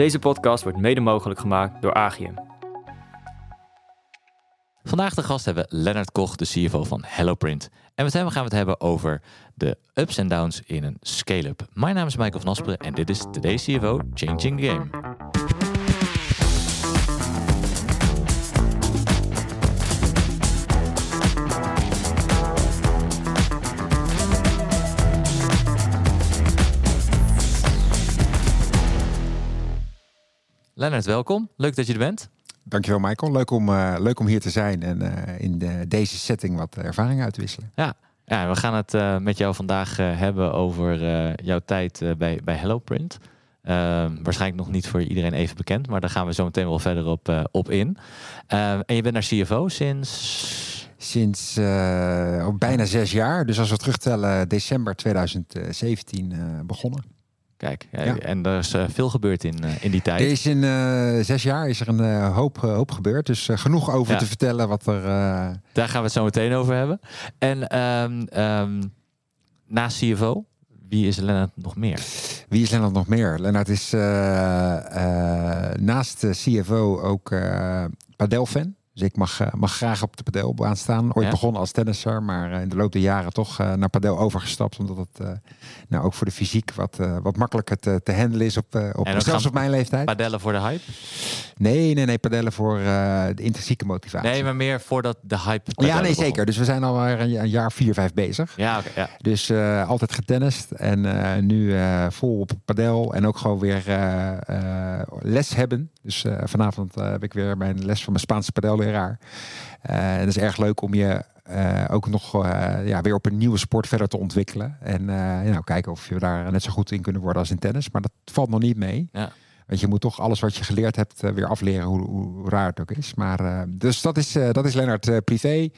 Deze podcast wordt mede mogelijk gemaakt door Agium. Vandaag de gast hebben we Lennart Koch, de CFO van HelloPrint. En met hem gaan we het hebben over de ups en downs in een scale-up. Mijn naam is Michael van Asperen en dit is Today's CFO Changing the Game. Lennart, welkom. Leuk dat je er bent. Dankjewel Michael. Leuk om, uh, leuk om hier te zijn en uh, in de, deze setting wat ervaring uit te wisselen. Ja, ja we gaan het uh, met jou vandaag hebben over jouw tijd bij, bij HelloPrint. waarschijnlijk nog niet voor iedereen even bekend, maar daar gaan we zo meteen wel verder op, op in. en je bent naar CFO sinds... Sinds bijna zes jaar. Dus als we terugtellen, december 2017 begonnen. Kijk, ja. en er is uh, veel gebeurd in, uh, in die tijd. Er is in uh, zes jaar is er een hoop, hoop gebeurd. Dus genoeg over ja. te vertellen wat er... Daar gaan we het zo meteen over hebben. En um, um, naast CFO, wie is Lennart nog meer? Wie is Lennart nog meer? Lennart is naast CFO ook padelfan. Dus ik mag, eh, mag graag op de padelbaan staan. Ooit begonnen als tennisser, maar eh, in de loop der jaren toch eh, naar padel overgestapt. Omdat het nou, ook voor de fysiek wat, wat makkelijker te, te handelen is op, op zelfs op mijn leeftijd. Padellen voor de hype? Nee, nee, nee, padellen voor de intrinsieke motivatie. Nee, maar meer voordat de hype. Ja, nee, zeker. Dus we zijn al een, jaar vier, vijf bezig. Ja, okay, ja. Dus altijd getennist en nu vol op padel en ook gewoon weer les hebben. Dus vanavond heb ik weer mijn les van mijn Spaanse padelleraar raar. Uh, het is erg leuk om je uh, ook nog uh, ja, weer op een nieuwe sport verder te ontwikkelen. En nou, kijken of je daar net zo goed in kunnen worden als in tennis. Maar dat valt nog niet mee. Ja. Want je moet toch alles wat je geleerd hebt weer afleren, hoe, hoe raar het ook is. Maar, dus dat is, dat is Lennart privé.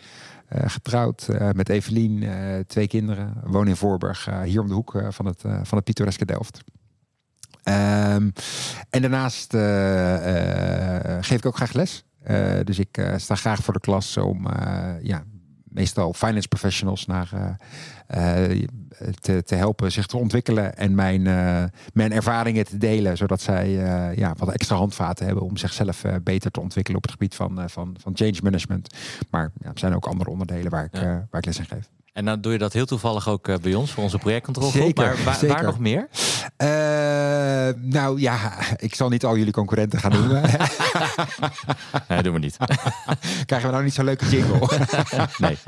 getrouwd met Evelien, twee kinderen. Woon in Voorburg, hier om de hoek van, het, van het pittoreske Delft. Um, en daarnaast geef ik ook graag les. Uh, dus ik uh, sta graag voor de klas om uh, ja, meestal finance professionals naar, te, te helpen zich te ontwikkelen en mijn, mijn ervaringen te delen, zodat zij ja, wat extra handvaten hebben om zichzelf beter te ontwikkelen op het gebied van, van, van change management. Maar ja, er zijn ook andere onderdelen waar ik, ja. waar ik les in geef. En dan doe je dat heel toevallig ook uh, bij ons voor onze projectcontrolegroep. Maar waar, zeker. waar nog meer? Uh, nou ja, ik zal niet al jullie concurrenten gaan noemen. nee, doen we niet. Krijgen we nou niet zo'n leuke jingle? nee.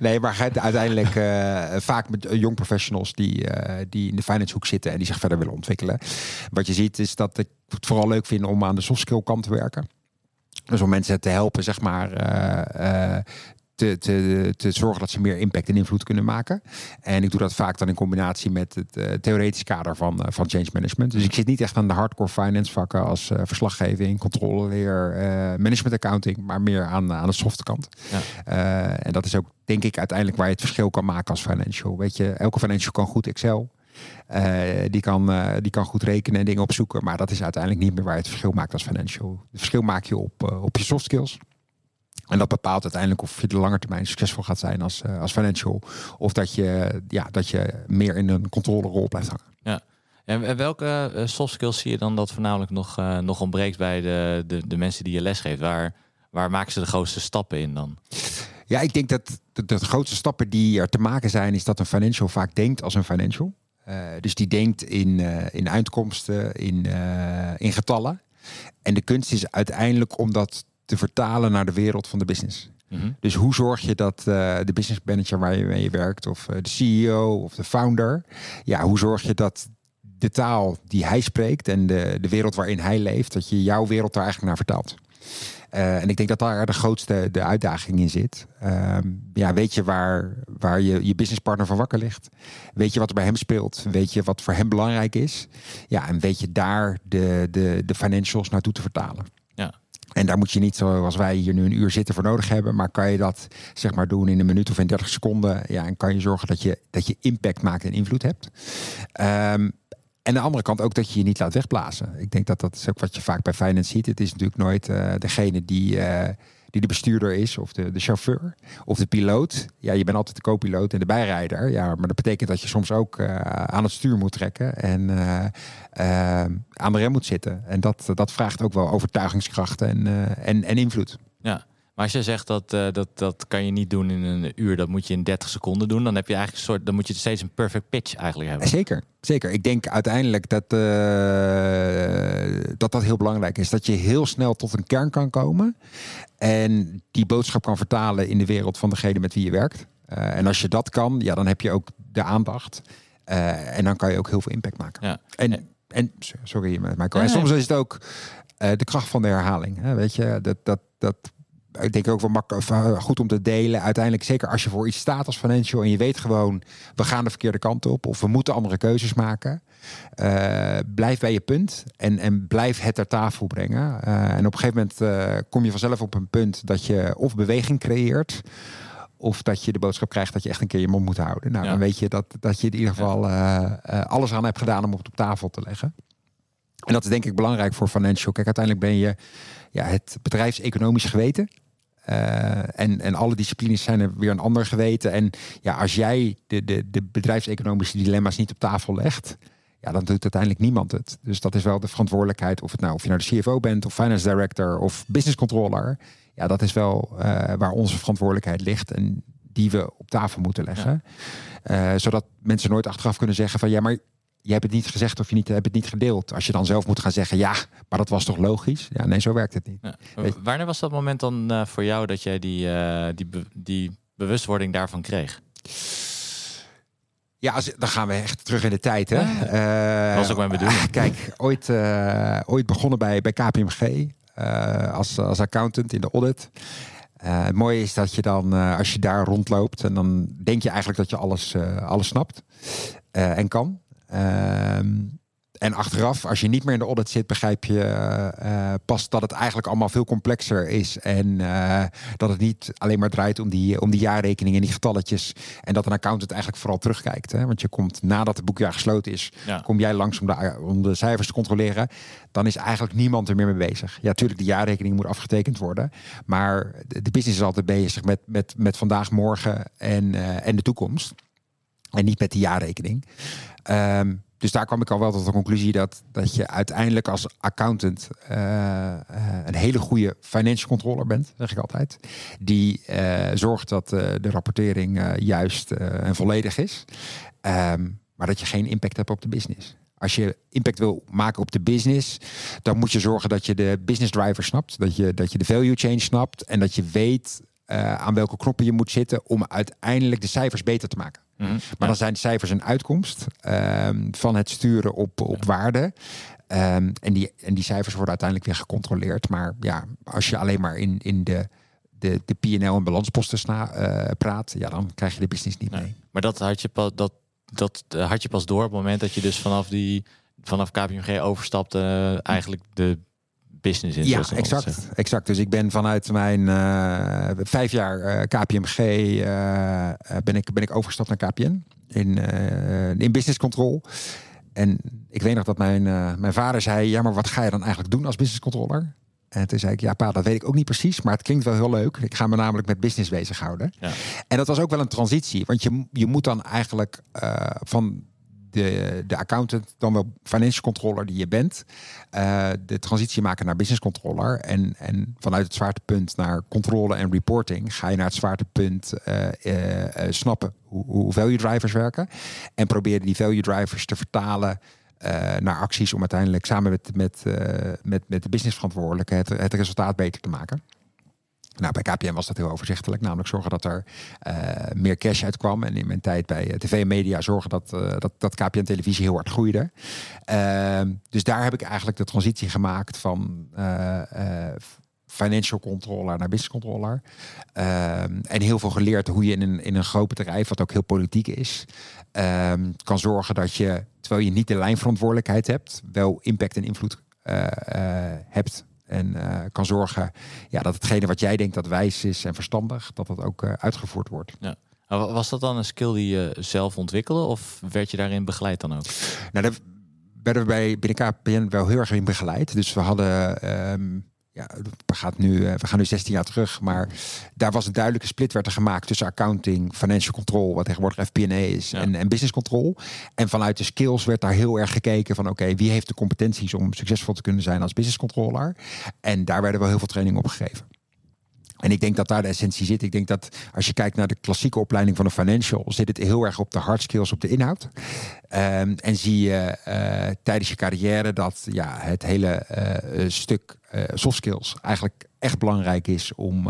nee, maar uiteindelijk uh, vaak met jong professionals die, die in de finance hoek zitten en die zich verder willen ontwikkelen. Wat je ziet is dat ik het vooral leuk vind om aan de soft skill kant te werken. Dus om mensen te helpen, zeg maar, uh, uh, te, te, te zorgen dat ze meer impact en invloed kunnen maken. En ik doe dat vaak dan in combinatie met het uh, theoretisch kader van, uh, van change management. Dus ik zit niet echt aan de hardcore finance vakken als uh, verslaggeving, controleleer, management accounting, maar meer aan, aan de softe kant. Ja. en dat is ook denk ik uiteindelijk waar je het verschil kan maken als financial. Weet je, elke financial kan goed Excel. Uh, die, kan, uh, die kan goed rekenen en dingen opzoeken. Maar dat is uiteindelijk niet meer waar je het verschil maakt als financial. Het verschil maak je op, uh, op je soft skills. En dat bepaalt uiteindelijk of je de lange termijn succesvol gaat zijn als, uh, als financial. Of dat je, ja, dat je meer in een controlerol blijft hangen. Ja. En welke uh, soft skills zie je dan dat voornamelijk nog, uh, nog ontbreekt bij de, de, de mensen die je lesgeeft? Waar, waar maken ze de grootste stappen in dan? Ja, ik denk dat de, de grootste stappen die er te maken zijn, is dat een financial vaak denkt als een financial. dus die denkt in, in uitkomsten, in, in getallen. En de kunst is uiteindelijk om dat te vertalen naar de wereld van de business. Mhm. Dus hoe zorg je dat uh, de business manager waar je mee werkt, of uh, de CEO of de founder, ja, hoe zorg je dat de taal die hij spreekt en de, de wereld waarin hij leeft, dat je jouw wereld daar eigenlijk naar vertaalt. Uh, en ik denk dat daar de grootste de uitdaging in zit. Ehm, ja, weet je waar, waar je, je businesspartner van wakker ligt? Weet je wat er bij hem speelt? Weet je wat voor hem belangrijk is? Ja, en weet je daar de, de, de financials naartoe te vertalen? En daar moet je niet zoals wij hier nu een uur zitten voor nodig hebben. Maar kan je dat zeg maar doen in een minuut of in 30 seconden. Ja, en kan je zorgen dat je, dat je impact maakt en invloed hebt. Um, en de andere kant ook dat je je niet laat wegblazen. Ik denk dat dat is ook wat je vaak bij finance ziet. Het is natuurlijk nooit uh, degene die, uh, die de bestuurder is, of de, de chauffeur, of de piloot. Ja, je bent altijd de co-piloot en de bijrijder. Ja, maar dat betekent dat je soms ook uh, aan het stuur moet trekken en aan aan de rem moet zitten. En dat, dat vraagt ook wel overtuigingskracht en, eh, en, en invloed. Ja, maar als je zegt dat, dat dat kan je niet doen in een uur, dat moet je in 30 seconden doen, dan heb je eigenlijk een soort, dan moet je steeds een perfect pitch eigenlijk hebben. Zeker, zeker. Ik denk uiteindelijk dat, uh, dat dat heel belangrijk is. Dat je heel snel tot een kern kan komen en die boodschap kan vertalen in de wereld van degene met wie je werkt. Uh, en als je dat kan, ja, dan heb je ook de aandacht. en dan kan je ook heel veel impact maken. Ja. En, en sorry, Michael. En soms is het ook de kracht van de herhaling. Hè? Weet je, dat, dat, dat ik denk ook wel makkelijk, goed om te delen. Uiteindelijk, zeker als je voor iets staat als financial en je weet gewoon, we gaan de verkeerde kant op of we moeten andere keuzes maken. Uh, blijf bij je punt en, en blijf het ter tafel brengen. Uh, en op een gegeven moment uh, kom je vanzelf op een punt dat je of beweging creëert. Of dat je de boodschap krijgt dat je echt een keer je mond moet houden. Nou, ja. dan weet je dat, dat je in ieder geval alles aan hebt gedaan om het op tafel te leggen. En dat is denk ik belangrijk voor financial. Kijk, uiteindelijk ben je ja, het bedrijfseconomisch geweten. Uh, en, en alle disciplines zijn er weer een ander geweten. En ja, als jij de, de, de bedrijfseconomische dilemma's niet op tafel legt, ja, dan doet uiteindelijk niemand het. Dus dat is wel de verantwoordelijkheid. Of het nou of je nou de CFO bent, of finance director, of business controller. Ja, dat is wel uh, waar onze verantwoordelijkheid ligt. En die we op tafel moeten leggen. Ja. Uh, zodat mensen nooit achteraf kunnen zeggen van ja, maar je hebt het niet gezegd of je niet, hebt het niet gedeeld. Als je dan zelf moet gaan zeggen, ja, maar dat was toch logisch? Ja, nee, zo werkt het niet. Ja. Wanneer was dat moment dan uh, voor jou dat jij die, uh, die, be die bewustwording daarvan kreeg? Ja, als, dan gaan we echt terug in de tijd. Hè? Ja, uh, was ook mijn bedoeling. kijk, ooit, ooit begonnen bij, bij KPMG als, als accountant in de audit. het mooie is dat je dan, als je daar rondloopt, en dan denk je eigenlijk dat je alles, alles snapt en kan. Um, en achteraf, als je niet meer in de audit zit, begrijp je uh, pas dat het eigenlijk allemaal veel complexer is. En uh, dat het niet alleen maar draait om die, om die jaarrekening en die getalletjes. En dat een accountant eigenlijk vooral terugkijkt. Hè? Want je komt nadat het boekjaar gesloten is, ja. kom jij langs om de, om de cijfers te controleren. Dan is eigenlijk niemand er meer mee bezig. Ja, natuurlijk, de jaarrekening moet afgetekend worden. Maar de, de business is altijd bezig met, met, met vandaag, morgen en, en de toekomst. En niet met die jaarrekening. Um, dus daar kwam ik al wel tot de conclusie dat, dat je uiteindelijk als accountant uh, uh, een hele goede financial controller bent, zeg ik altijd. Die uh, zorgt dat de rapportering juist en volledig is. Um, maar dat je geen impact hebt op de business. Als je impact wil maken op de business, dan moet je zorgen dat je de business driver snapt. Dat je, dat je de value chain snapt. En dat je weet aan welke knoppen je moet zitten om uiteindelijk de cijfers beter te maken. Mm -hmm. Maar dan zijn de cijfers een uitkomst um, van het sturen op, op ja. waarde. Um, en, die, en die cijfers worden uiteindelijk weer gecontroleerd. Maar ja, als je alleen maar in, in de, de, de PL en balansposten sna, uh, praat, ja, dan krijg je de business niet nee. mee. Maar dat had, je pas, dat, dat had je pas door op het moment dat je dus vanaf die vanaf KPMG overstapte, uh, eigenlijk de business in. Ja, exact, exact. Dus ik ben vanuit mijn uh, vijf jaar uh, KPMG uh, ben, ik, ben ik overgestapt naar KPN in, in business control. En ik weet nog dat mijn, mijn vader zei: Ja, maar wat ga je dan eigenlijk doen als business controller? En toen zei ik, ja pa, dat weet ik ook niet precies, maar het klinkt wel heel leuk. Ik ga me namelijk met business bezighouden. Ja. En dat was ook wel een transitie, want je, je moet dan eigenlijk uh, van de, de accountant, dan wel financial controller die je bent, uh, de transitie maken naar business controller. En, en vanuit het zwaartepunt naar controle en reporting ga je naar het zwaartepunt uh, snappen hoe, hoe value drivers werken. En proberen die value drivers te vertalen naar acties om uiteindelijk samen met, met, met, met de businessverantwoordelijke het, het resultaat beter te maken. Nou, bij KPN was dat heel overzichtelijk. Namelijk zorgen dat er uh, meer cash uitkwam. En in mijn tijd bij uh, tv en media zorgen dat, uh, dat, dat KPN televisie heel hard groeide. Ehm, dus daar heb ik eigenlijk de transitie gemaakt van financial controller naar business controller. Ehm, en heel veel geleerd hoe je in een, in een groot bedrijf, wat ook heel politiek is, ehm, kan zorgen dat je, terwijl je niet de lijnverantwoordelijkheid hebt, wel impact en invloed hebt en uh, kan zorgen ja, dat hetgene wat jij denkt dat wijs is en verstandig, dat dat ook uh, uitgevoerd wordt. Ja. Was dat dan een skill die je zelf ontwikkelde of werd je daarin begeleid dan ook? Nou, daar werden we bij binnen KPN wel heel erg in begeleid. Dus we hadden um, ja, we, gaan nu, we gaan nu 16 jaar terug, maar daar was een duidelijke split werd er gemaakt tussen accounting, financial control, wat tegenwoordig FP&A is, en, en business control. En vanuit de skills werd daar heel erg gekeken van oké, wie heeft de competenties om succesvol te kunnen zijn als business controller? En daar werden wel heel veel training op gegeven. En ik denk dat daar de essentie zit. Ik denk dat als je kijkt naar de klassieke opleiding van een financial, zit het heel erg op de hard skills, op de inhoud. Um, en zie je uh, tijdens je carrière dat ja, het hele uh, stuk uh, soft skills eigenlijk echt belangrijk is om,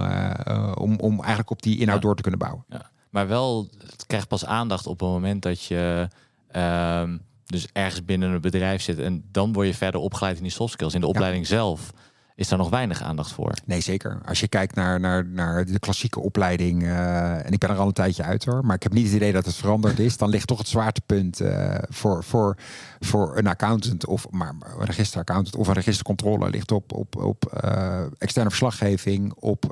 om, om eigenlijk op die inhoud Ja. door te kunnen bouwen. Ja. Maar wel, het krijgt pas aandacht op het moment dat je ehm, dus ergens binnen een bedrijf zit. En dan word je verder opgeleid in die soft skills. In de opleiding zelf is daar nog weinig aandacht voor. Nee, zeker. Als je kijkt naar, naar, naar de klassieke opleiding, uh, en ik ben er al een tijdje uit hoor, maar ik heb niet het idee dat het veranderd is, dan ligt toch het zwaartepunt uh, voor, voor, voor een accountant of maar een registeraccountant of een registercontroller ligt op, op, op uh, externe verslaggeving, op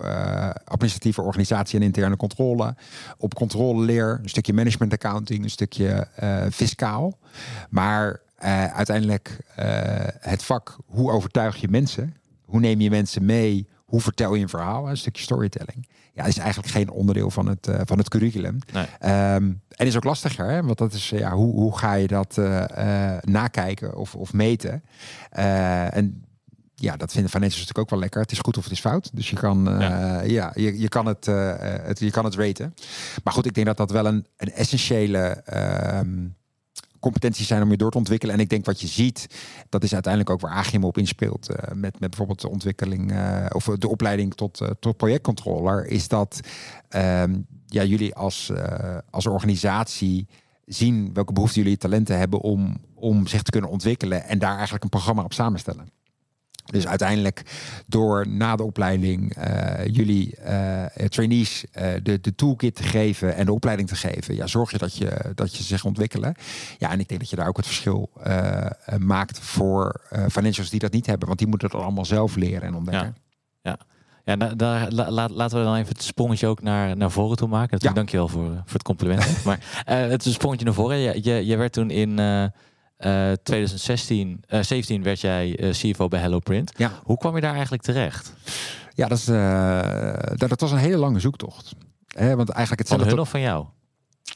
administratieve organisatie en interne controle, op controleleer, een stukje management accounting, een stukje fiscaal. Maar uiteindelijk het vak, hoe overtuig je mensen? Hoe neem je mensen mee? Hoe vertel je een verhaal? Een stukje storytelling. Ja, is eigenlijk geen onderdeel van het, uh, van het curriculum. Nee. Um, en is ook lastiger, hè? want dat is, ja, hoe, hoe ga je dat uh, uh, nakijken of, of meten? en ja, dat vinden financials natuurlijk ook wel lekker. Het is goed of het is fout. Dus je kan, ja. ja, je, je, kan het, het, je kan het raten. Maar goed, ik denk dat dat wel een, een essentiële um, competenties zijn om je door te ontwikkelen. En ik denk wat je ziet, dat is uiteindelijk ook waar Agium op inspeelt. Uh, met, met bijvoorbeeld de ontwikkeling uh, of de opleiding tot, uh, tot projectcontroller. Is dat um, ja, jullie als, als organisatie zien welke behoeften jullie talenten hebben om, om zich te kunnen ontwikkelen. En daar eigenlijk een programma op samenstellen. Dus uiteindelijk door na de opleiding uh, jullie uh, trainees uh, de, de toolkit te geven en de opleiding te geven, ja, zorg je dat je, dat je zich ontwikkelen. Ja, en ik denk dat je daar ook het verschil maakt voor financials die dat niet hebben, want die moeten het allemaal zelf leren en ontdekken. Ja, ja. Ja, daar, daar la, laten we dan even het sprongetje ook naar, naar voren toe maken. Natuurlijk, ja. dankjewel voor, voor het compliment. maar het sprongetje naar voren. Je, je, je werd toen in uh, 2016, uh, 17 werd jij uh, CFO bij HelloPrint. Ja. Hoe kwam je daar eigenlijk terecht? Ja, dat, is, uh, dat, dat was een hele lange zoektocht. Hè, want eigenlijk Van hun of van jou?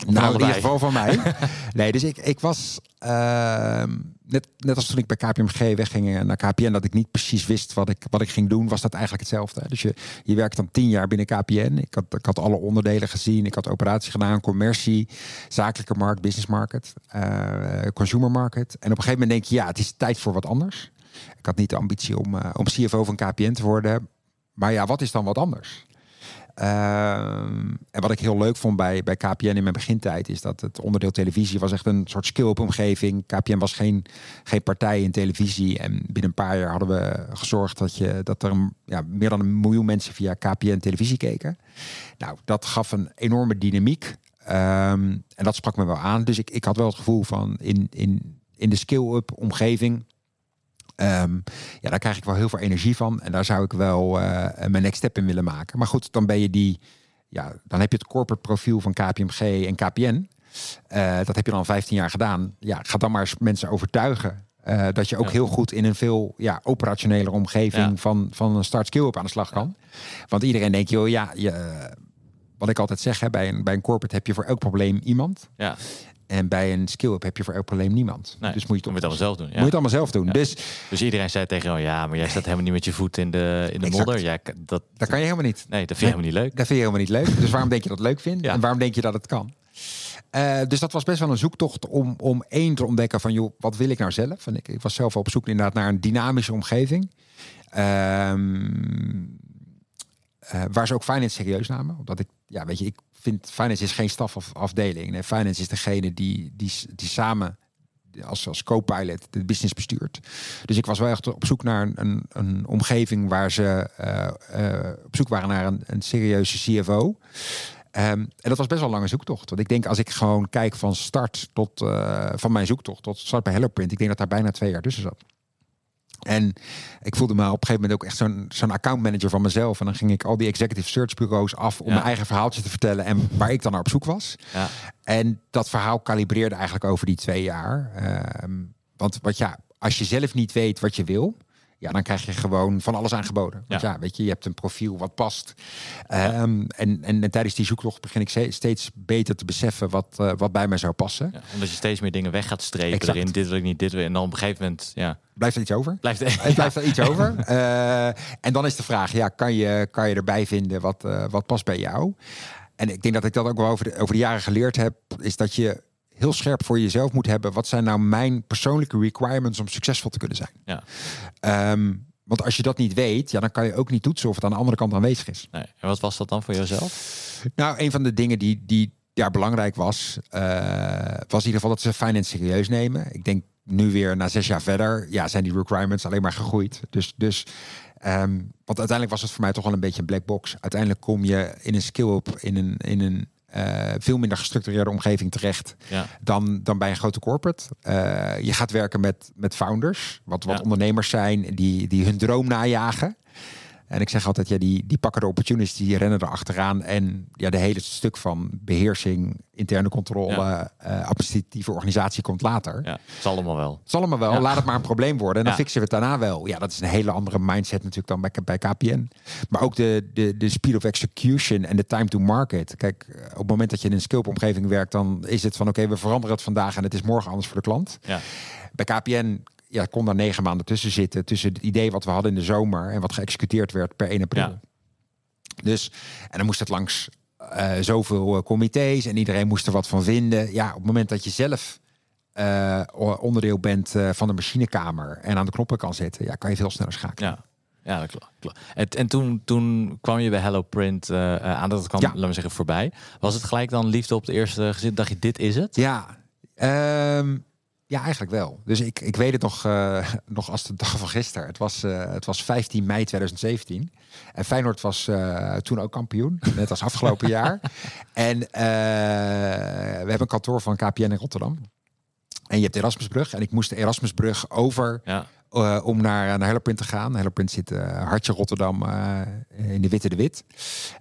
Of nou, in ieder geval van mij. nee, dus ik, ik was uh, net, net als toen ik bij KPMG wegging naar KPN, dat ik niet precies wist wat ik, wat ik ging doen, was dat eigenlijk hetzelfde. Dus je, je werkt dan tien jaar binnen KPN. Ik had, ik had alle onderdelen gezien. Ik had operatie gedaan, commercie, zakelijke markt, business market, uh, consumer market. En op een gegeven moment denk je, ja, het is tijd voor wat anders. Ik had niet de ambitie om, uh, om CFO van KPN te worden. Maar ja, wat is dan wat anders? Uh, en wat ik heel leuk vond bij, bij KPN in mijn begintijd is dat het onderdeel televisie was echt een soort skill-up omgeving. KPN was geen, geen partij in televisie. En binnen een paar jaar hadden we gezorgd dat, je, dat er ja, meer dan een miljoen mensen via KPN televisie keken. Nou, dat gaf een enorme dynamiek. Um, en dat sprak me wel aan. Dus ik, ik had wel het gevoel van in, in, in de skill-up omgeving Um, ja, daar krijg ik wel heel veel energie van. En daar zou ik wel uh, mijn next step in willen maken. Maar goed, dan ben je die. Ja, dan heb je het corporate profiel van KPMG en KPN. Uh, dat heb je dan 15 jaar gedaan. Ja, ga dan maar eens mensen overtuigen. Uh, dat je ook ja. heel goed in een veel ja, operationele omgeving ja. van, van een start skill up aan de slag kan. Want iedereen denkt, joh, ja, je, wat ik altijd zeg, hè, bij, een, bij een corporate heb je voor elk probleem iemand. Ja. En bij een skill-up heb je voor elk probleem niemand. Nee, dus moet je het, moet je het allemaal zelf doen. Ja. Moet je het allemaal zelf doen. Ja. Dus, dus iedereen zei tegen jou, ja, maar jij staat helemaal niet met je voet in de, in de Exact. modder. Ja, dat, dat kan je helemaal niet. Nee, dat vind je helemaal niet leuk. Dat vind je helemaal niet leuk. Dus waarom denk je dat leuk vindt? Ja. En waarom denk je dat het kan? Uh, dus dat was best wel een zoektocht om, om één te ontdekken van, joh, wat wil ik nou zelf? En ik, ik was zelf op zoek inderdaad naar een dynamische omgeving. Um, uh, waar ze ook finance serieus namen. Omdat ik, ja, weet je, ik vind finance is geen stafafdeling. Nee, finance is degene die, die, die samen als, als co-pilot de business bestuurt. Dus ik was wel echt op zoek naar een, een, een omgeving waar ze uh, uh, op zoek waren naar een, een serieuze CFO. Um, en dat was best wel een lange zoektocht. Want ik denk als ik gewoon kijk van start tot uh, van mijn zoektocht tot start bij HelloPrint, ik denk dat daar bijna twee jaar tussen zat. En ik voelde me op een gegeven moment ook echt zo'n zo'n accountmanager van mezelf. En dan ging ik al die executive search bureaus af om Ja. mijn eigen verhaaltje te vertellen en waar ik dan naar op zoek was. Ja. En dat verhaal kalibreerde eigenlijk over die twee jaar. Ehm, want wat ja, als je zelf niet weet wat je wil, ja, dan krijg je gewoon van alles aangeboden. Want ja, weet je, je hebt een profiel wat past. Ehm, en, en, tijdens die zoektocht begin ik steeds beter te beseffen wat, uh, wat bij mij zou passen. Ja, omdat je steeds meer dingen weg gaat strepen erin. Dit wil ik niet, dit wil En dan op een gegeven moment, ja. Blijft er iets over? Blijft er, blijft er iets over. Uh, en dan is de vraag, ja, kan je, kan je erbij vinden wat, uh, wat past bij jou? En ik denk dat ik dat ook wel over de, over de jaren geleerd heb, is dat je heel scherp voor jezelf moet hebben. Wat zijn nou mijn persoonlijke requirements om succesvol te kunnen zijn? Ja. Ehm, want als je dat niet weet, ja, dan kan je ook niet toetsen of het aan de andere kant aanwezig is. Nee. En wat was dat dan voor jezelf? Nou, een van de dingen die, die ja, belangrijk was, uh, was in ieder geval dat ze finance serieus nemen. Ik denk nu weer na zes jaar verder, ja, zijn die requirements alleen maar gegroeid. Dus, dus um, want uiteindelijk was het voor mij toch wel een beetje een black box. Uiteindelijk kom je in een skill-up, in een, in een uh, veel minder gestructureerde omgeving terecht ja. dan, dan bij een grote corporate. Uh, je gaat werken met, met founders, wat, wat ja. ondernemers zijn die, die hun droom najagen. En ik zeg altijd, ja, die, die pakken de opportunities, die rennen er achteraan. En ja, de hele stuk van beheersing, interne controle, ja. uh, administratieve organisatie komt later. Ja, het zal allemaal wel. Het zal allemaal wel. Ja. Laat het maar een probleem worden. En dan fixen we het daarna wel. Ja, dat is een hele andere mindset natuurlijk dan bij, bij KPN. Maar ook de, de, de speed of execution en de time to market. Kijk, op het moment dat je in een skilp-omgeving werkt, dan is het van oké, we veranderen het vandaag en het is morgen anders voor de klant. Ja. Bij KPN ja, kon daar negen maanden tussen zitten. Tussen het idee wat we hadden in de zomer en wat geëxecuteerd werd per 1 april. Ja. Dus, en dan moest het langs uh, zoveel uh, comité's en iedereen moest er wat van vinden. Ja, op het moment dat je zelf uh, onderdeel bent van de machinekamer en aan de knoppen kan zitten, ja, kan je veel sneller schakelen. Ja. Ja, dat klopt. En, en toen, toen kwam je bij Hello Print aan dat het kwam, Ja. laten we zeggen, voorbij. Was het gelijk dan liefde op de eerste gezin? Dacht je, dit is het? Ja, ehm, ja, eigenlijk wel. Dus ik, ik weet het nog, uh, nog als de dag van gisteren. Het was, uh, het was 15 mei 2017. En Feyenoord was uh, toen ook kampioen, net als afgelopen jaar. En we hebben een kantoor van KPN in Rotterdam. En je hebt Erasmusbrug. En ik moest de Erasmusbrug over Ja. om naar, naar Hellerprint te gaan. Hellerprint zit hartje Rotterdam in de Witte de Wit.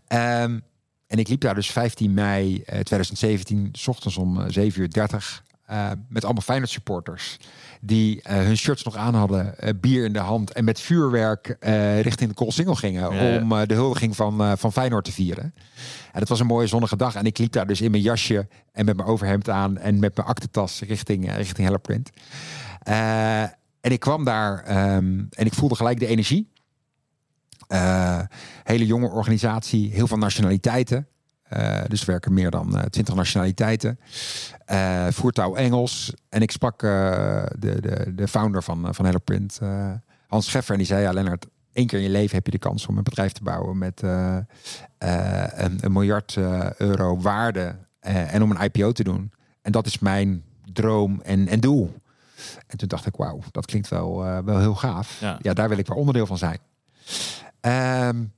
Ehm, en ik liep daar dus 15 mei 2017, s ochtends om 7.30 uur 30 uh, met allemaal Feyenoord supporters. Die uh, hun shirts nog aan hadden, uh, bier in de hand. En met vuurwerk richting de Koolsingel gingen. Ja, om de huldiging van, van Feyenoord te vieren. En het was een mooie zonnige dag. En ik liep daar dus in mijn jasje en met mijn overhemd aan. En met mijn aktentas richting, richting Hellerprint. en ik kwam daar um, en ik voelde gelijk de energie. hele jonge organisatie, heel veel nationaliteiten. Uh, dus werken meer dan uh, 20 nationaliteiten. Uh, voertaal Engels. En ik sprak de, de, de founder van, van Helloprint, Hans Scheffer. En die zei, ja Lennart, één keer in je leven heb je de kans om een bedrijf te bouwen met een, een, miljard euro waarde. en om een IPO te doen. En dat is mijn droom en, en doel. En toen dacht ik, wauw, dat klinkt wel, wel heel gaaf. Ja. ja. daar wil ik wel onderdeel van zijn. Um,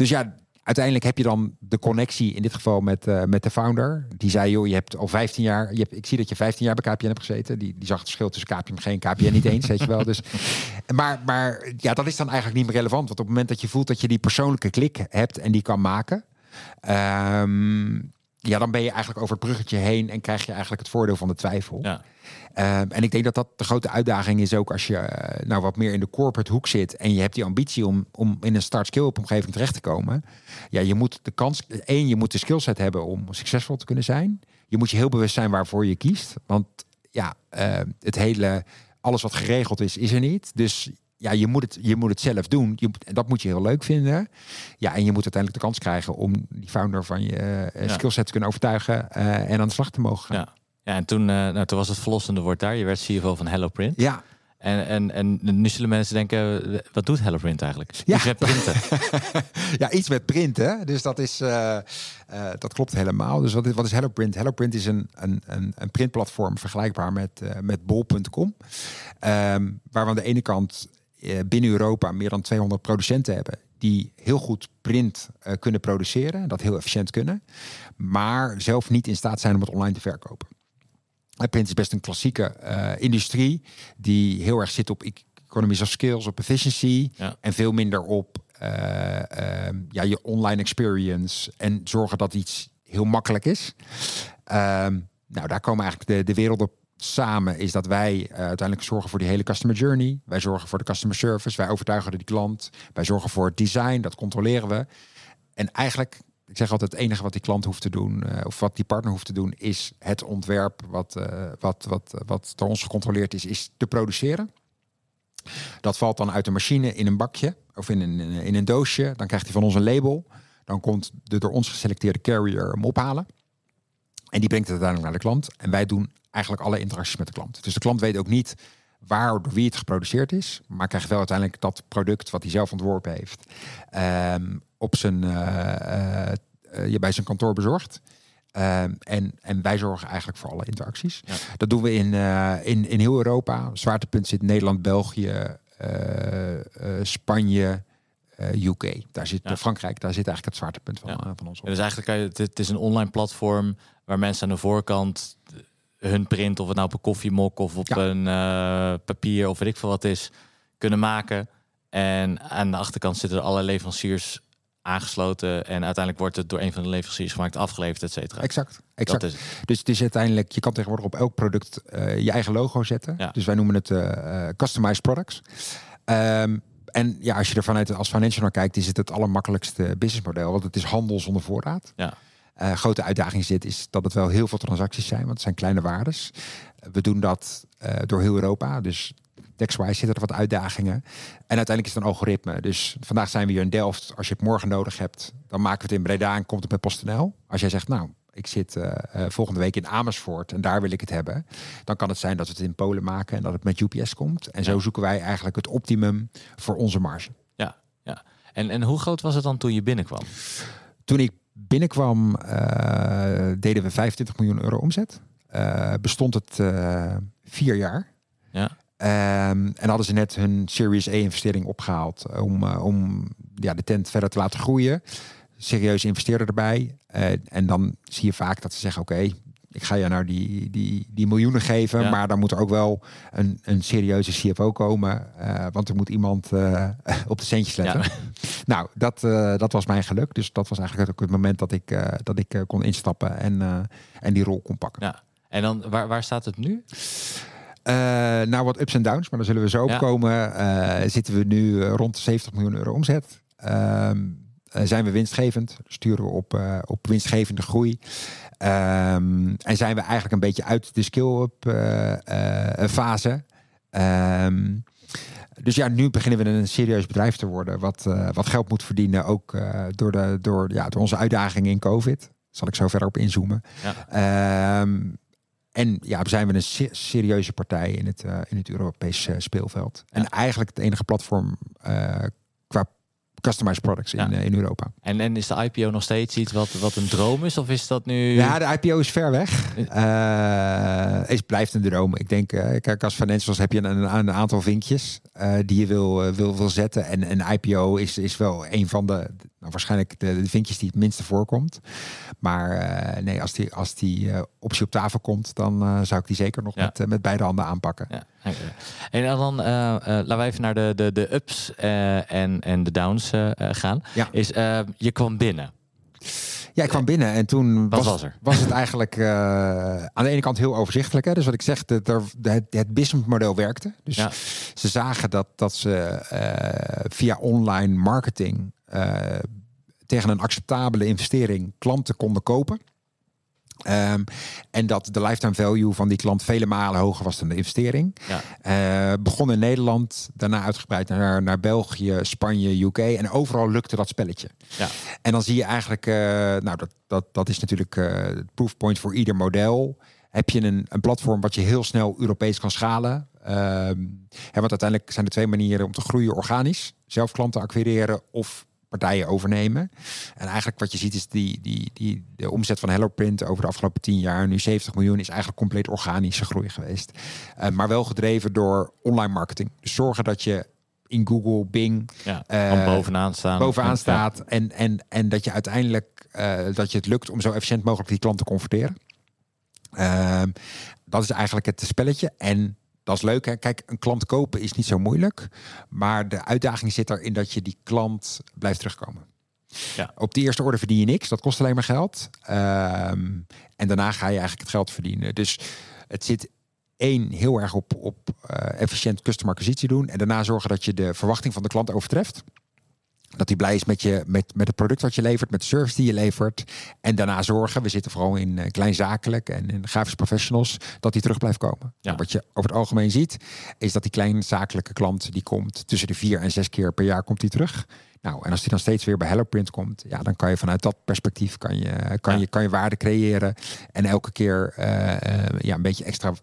dus ja, uiteindelijk heb je dan de connectie in dit geval met, uh, met de founder. Die zei, joh, je hebt al 15 jaar... Je hebt, ik zie dat je 15 jaar bij KPN hebt gezeten. Die, die zag het verschil tussen KPN en KPN niet eens, weet je wel. Dus, maar, maar ja, dat is dan eigenlijk niet meer relevant. Want op het moment dat je voelt dat je die persoonlijke klik hebt... en die kan maken... Um, ja, dan ben je eigenlijk over het bruggetje heen... en krijg je eigenlijk het voordeel van de twijfel. Ja. Um, en ik denk dat dat de grote uitdaging is ook als je uh, nou wat meer in de corporate hoek zit en je hebt die ambitie om, om in een start-skill-up omgeving terecht te komen. Ja, je moet de kans, één, je moet de skillset hebben om succesvol te kunnen zijn. Je moet je heel bewust zijn waarvoor je kiest. Want ja, uh, het hele, alles wat geregeld is, is er niet. Dus ja, je moet het, je moet het zelf doen. Je, dat moet je heel leuk vinden. Ja, en je moet uiteindelijk de kans krijgen om die founder van je uh, Ja. skillset te kunnen overtuigen uh, en aan de slag te mogen gaan. Ja. Ja, en toen, uh, nou, toen was het verlossende woord daar. Je werd CFO van HelloPrint. Ja, En, en, en nu zullen mensen denken, wat doet HelloPrint eigenlijk? Ja. Iets met printen. ja, iets met printen. Dus dat is uh, uh, dat klopt helemaal. Dus wat is, wat is HelloPrint? HelloPrint is een, een, een, printplatform vergelijkbaar met, uh, met bol.com. Um, waar we aan de ene kant binnen Europa meer dan 200 producenten hebben die heel goed print uh, kunnen produceren, dat heel efficiënt kunnen, maar zelf niet in staat zijn om het online te verkopen. Print is best een klassieke uh, industrie die heel erg zit op economies of skills, op efficiency Ja. en veel minder op uh, ja, je online experience en zorgen dat iets heel makkelijk is. Um, nou, daar komen eigenlijk de, de werelden samen is dat wij eh, uiteindelijk zorgen voor die hele customer journey. Wij zorgen voor de customer service. Wij overtuigen die klant. Wij zorgen voor het design. Dat controleren we. En eigenlijk, ik zeg altijd, het enige wat die klant hoeft te doen, uh, of wat die partner hoeft te doen, is het ontwerp wat, uh, wat, wat, wat door ons gecontroleerd is, is te produceren. Dat valt dan uit de machine in een bakje of in een, in een doosje. Dan krijgt hij van ons een label. Dan komt de door ons geselecteerde carrier hem ophalen. En die brengt het uiteindelijk naar de klant. En wij doen eigenlijk alle interacties met de klant. Dus de klant weet ook niet waar door wie het geproduceerd is, maar krijgt wel uiteindelijk dat product wat hij zelf ontworpen heeft um, op zijn, uh, uh, bij zijn kantoor bezorgd. Um, en, en wij zorgen eigenlijk voor alle interacties. Ja. Dat doen we in, uh, in, in heel Europa. Zwaartepunt zit Nederland, België, Spanje, UK. Daar zit ja. Frankrijk, daar zit eigenlijk het zwaartepunt van, ja. van ons. Op. dus eigenlijk kan je, het, het is een online platform waar mensen aan de voorkant hun print, of het nou op een koffiemok of op ja. een uh, papier of weet ik veel wat is, kunnen maken. En aan de achterkant zitten alle leveranciers aangesloten. En uiteindelijk wordt het door een van de leveranciers gemaakt, afgeleverd, et cetera. Exact. exact. Is dus het is uiteindelijk, je kan tegenwoordig op elk product uh, je eigen logo zetten. Ja. Dus wij noemen het uh, customized products. Um, en ja, als je er vanuit als financial naar kijkt, is het het allermakkelijkste businessmodel. Want het is handel zonder voorraad. Ja. Uh, grote uitdaging zit, is dat het wel heel veel transacties zijn, want het zijn kleine waardes. we doen dat uh, door heel Europa. Dus tax-wise zitten er wat uitdagingen. En uiteindelijk is het een algoritme. Dus vandaag zijn we hier in Delft. Als je het morgen nodig hebt, dan maken we het in Breda en komt het met PostNL. Als jij zegt, nou, ik zit uh, volgende week in Amersfoort en daar wil ik het hebben. Dan kan het zijn dat we het in Polen maken en dat het met UPS komt. En zo zoeken wij eigenlijk het optimum voor onze marge. Ja, ja. En, en hoe groot was het dan toen je binnenkwam? Toen ik binnenkwam, uh, deden we 25 miljoen euro omzet. Uh, bestond het uh, vier jaar. Ja. Um, en hadden ze net hun Series A investering opgehaald om, om ja, de tent verder te laten groeien. Serieuze investeerder erbij. en dan zie je vaak dat ze zeggen: Oké, okay, ik ga je nou die, die, die miljoenen geven, ja. maar dan moet er ook wel een, een serieuze CFO komen, uh, want er moet iemand uh, op de centjes letten. Ja. nou, dat, uh, dat was mijn geluk. Dus dat was eigenlijk ook het moment dat ik, dat ik kon instappen en, en die rol kon pakken. Ja. En dan, waar, waar staat het nu? nou, wat ups en downs, maar daar zullen we zo opkomen. zitten we nu rond de 70 miljoen euro omzet. Ehm, zijn we winstgevend? Sturen we op, op winstgevende groei. Um, en zijn we eigenlijk een beetje uit de skill-up uh, uh, fase. Um, dus ja, nu beginnen we een serieus bedrijf te worden, wat, uh, wat geld moet verdienen, ook door, de, door, ja, door onze uitdagingen in COVID. Zal ik zo verder op inzoomen. Ja. Um, en ja, zijn we een se serieuze partij in het, in het Europese speelveld. Ja. En eigenlijk het enige platform customized products in, ja. in Europa. En, en is de IPO nog steeds iets wat, wat een droom is? Of is dat nu... Ja, de IPO is ver weg. Uh, is, blijft een droom. Ik denk, uh, kijk, als financials heb je een, een aantal vinkjes uh, die je wil, wil, wil zetten. En een IPO is, is wel een van de, nou, waarschijnlijk de, de, vinkjes die het minste voorkomt. Maar nee, als die, als die optie op tafel komt, dan zou ik die zeker nog ja. met, met beide handen aanpakken. Ja. En dan laten we even naar de, de, de ups en, en de downs gaan. Ja. Is, je kwam binnen. Ja, ik kwam binnen en toen was, was, er? was het eigenlijk uh, aan de ene kant heel overzichtelijk. Hè? Dus wat ik zeg, de, de, het, het businessmodel werkte. Dus ja. ze zagen dat, dat ze uh, via online marketing tegen een acceptabele investering klanten konden kopen. Um, en dat de lifetime value van die klant vele malen hoger was dan de investering. Ja. Uh, begon in Nederland, daarna uitgebreid naar, naar België, Spanje, UK. En overal lukte dat spelletje. Ja. En dan zie je eigenlijk, uh, nou dat, dat, dat is natuurlijk uh, het proofpoint voor ieder model. Heb je een, een platform wat je heel snel Europees kan schalen. Um, want uiteindelijk zijn er twee manieren om te groeien organisch. Zelf klanten acquireren of partijen overnemen. En eigenlijk wat je ziet is die, die, die, de omzet van HelloPrint over de afgelopen tien jaar, nu 70 miljoen, is eigenlijk compleet organische groei geweest. Uh, maar wel gedreven door online marketing. Dus zorgen dat je in Google, Bing, ja, uh, bovenaan, staan. bovenaan staat. En, en, en dat je uiteindelijk uh, dat je het lukt om zo efficiënt mogelijk die klant te converteren. Ehm, dat is eigenlijk het spelletje. En dat is leuk. Hè? Kijk, een klant kopen is niet zo moeilijk. Maar de uitdaging zit erin dat je die klant blijft terugkomen. Ja. Op de eerste orde verdien je niks. Dat kost alleen maar geld. Um, en daarna ga je eigenlijk het geld verdienen. Dus het zit één, heel erg op, op uh, efficiënt customer acquisitie doen. En daarna zorgen dat je de verwachting van de klant overtreft. Dat hij blij is met, je, met, met het product wat je levert, met de service die je levert. En daarna zorgen, we zitten vooral in uh, kleinzakelijk en in grafisch professionals, dat die terug blijft komen. Ja. Wat je over het algemeen ziet, is dat die kleinzakelijke klant, die komt tussen de vier en zes keer per jaar komt die terug. Nou, en als die dan steeds weer bij HelloPrint komt, ja, dan kan je vanuit dat perspectief kan je, kan je, kan je waarde creëren. En elke keer uh, uh, ja, een beetje extra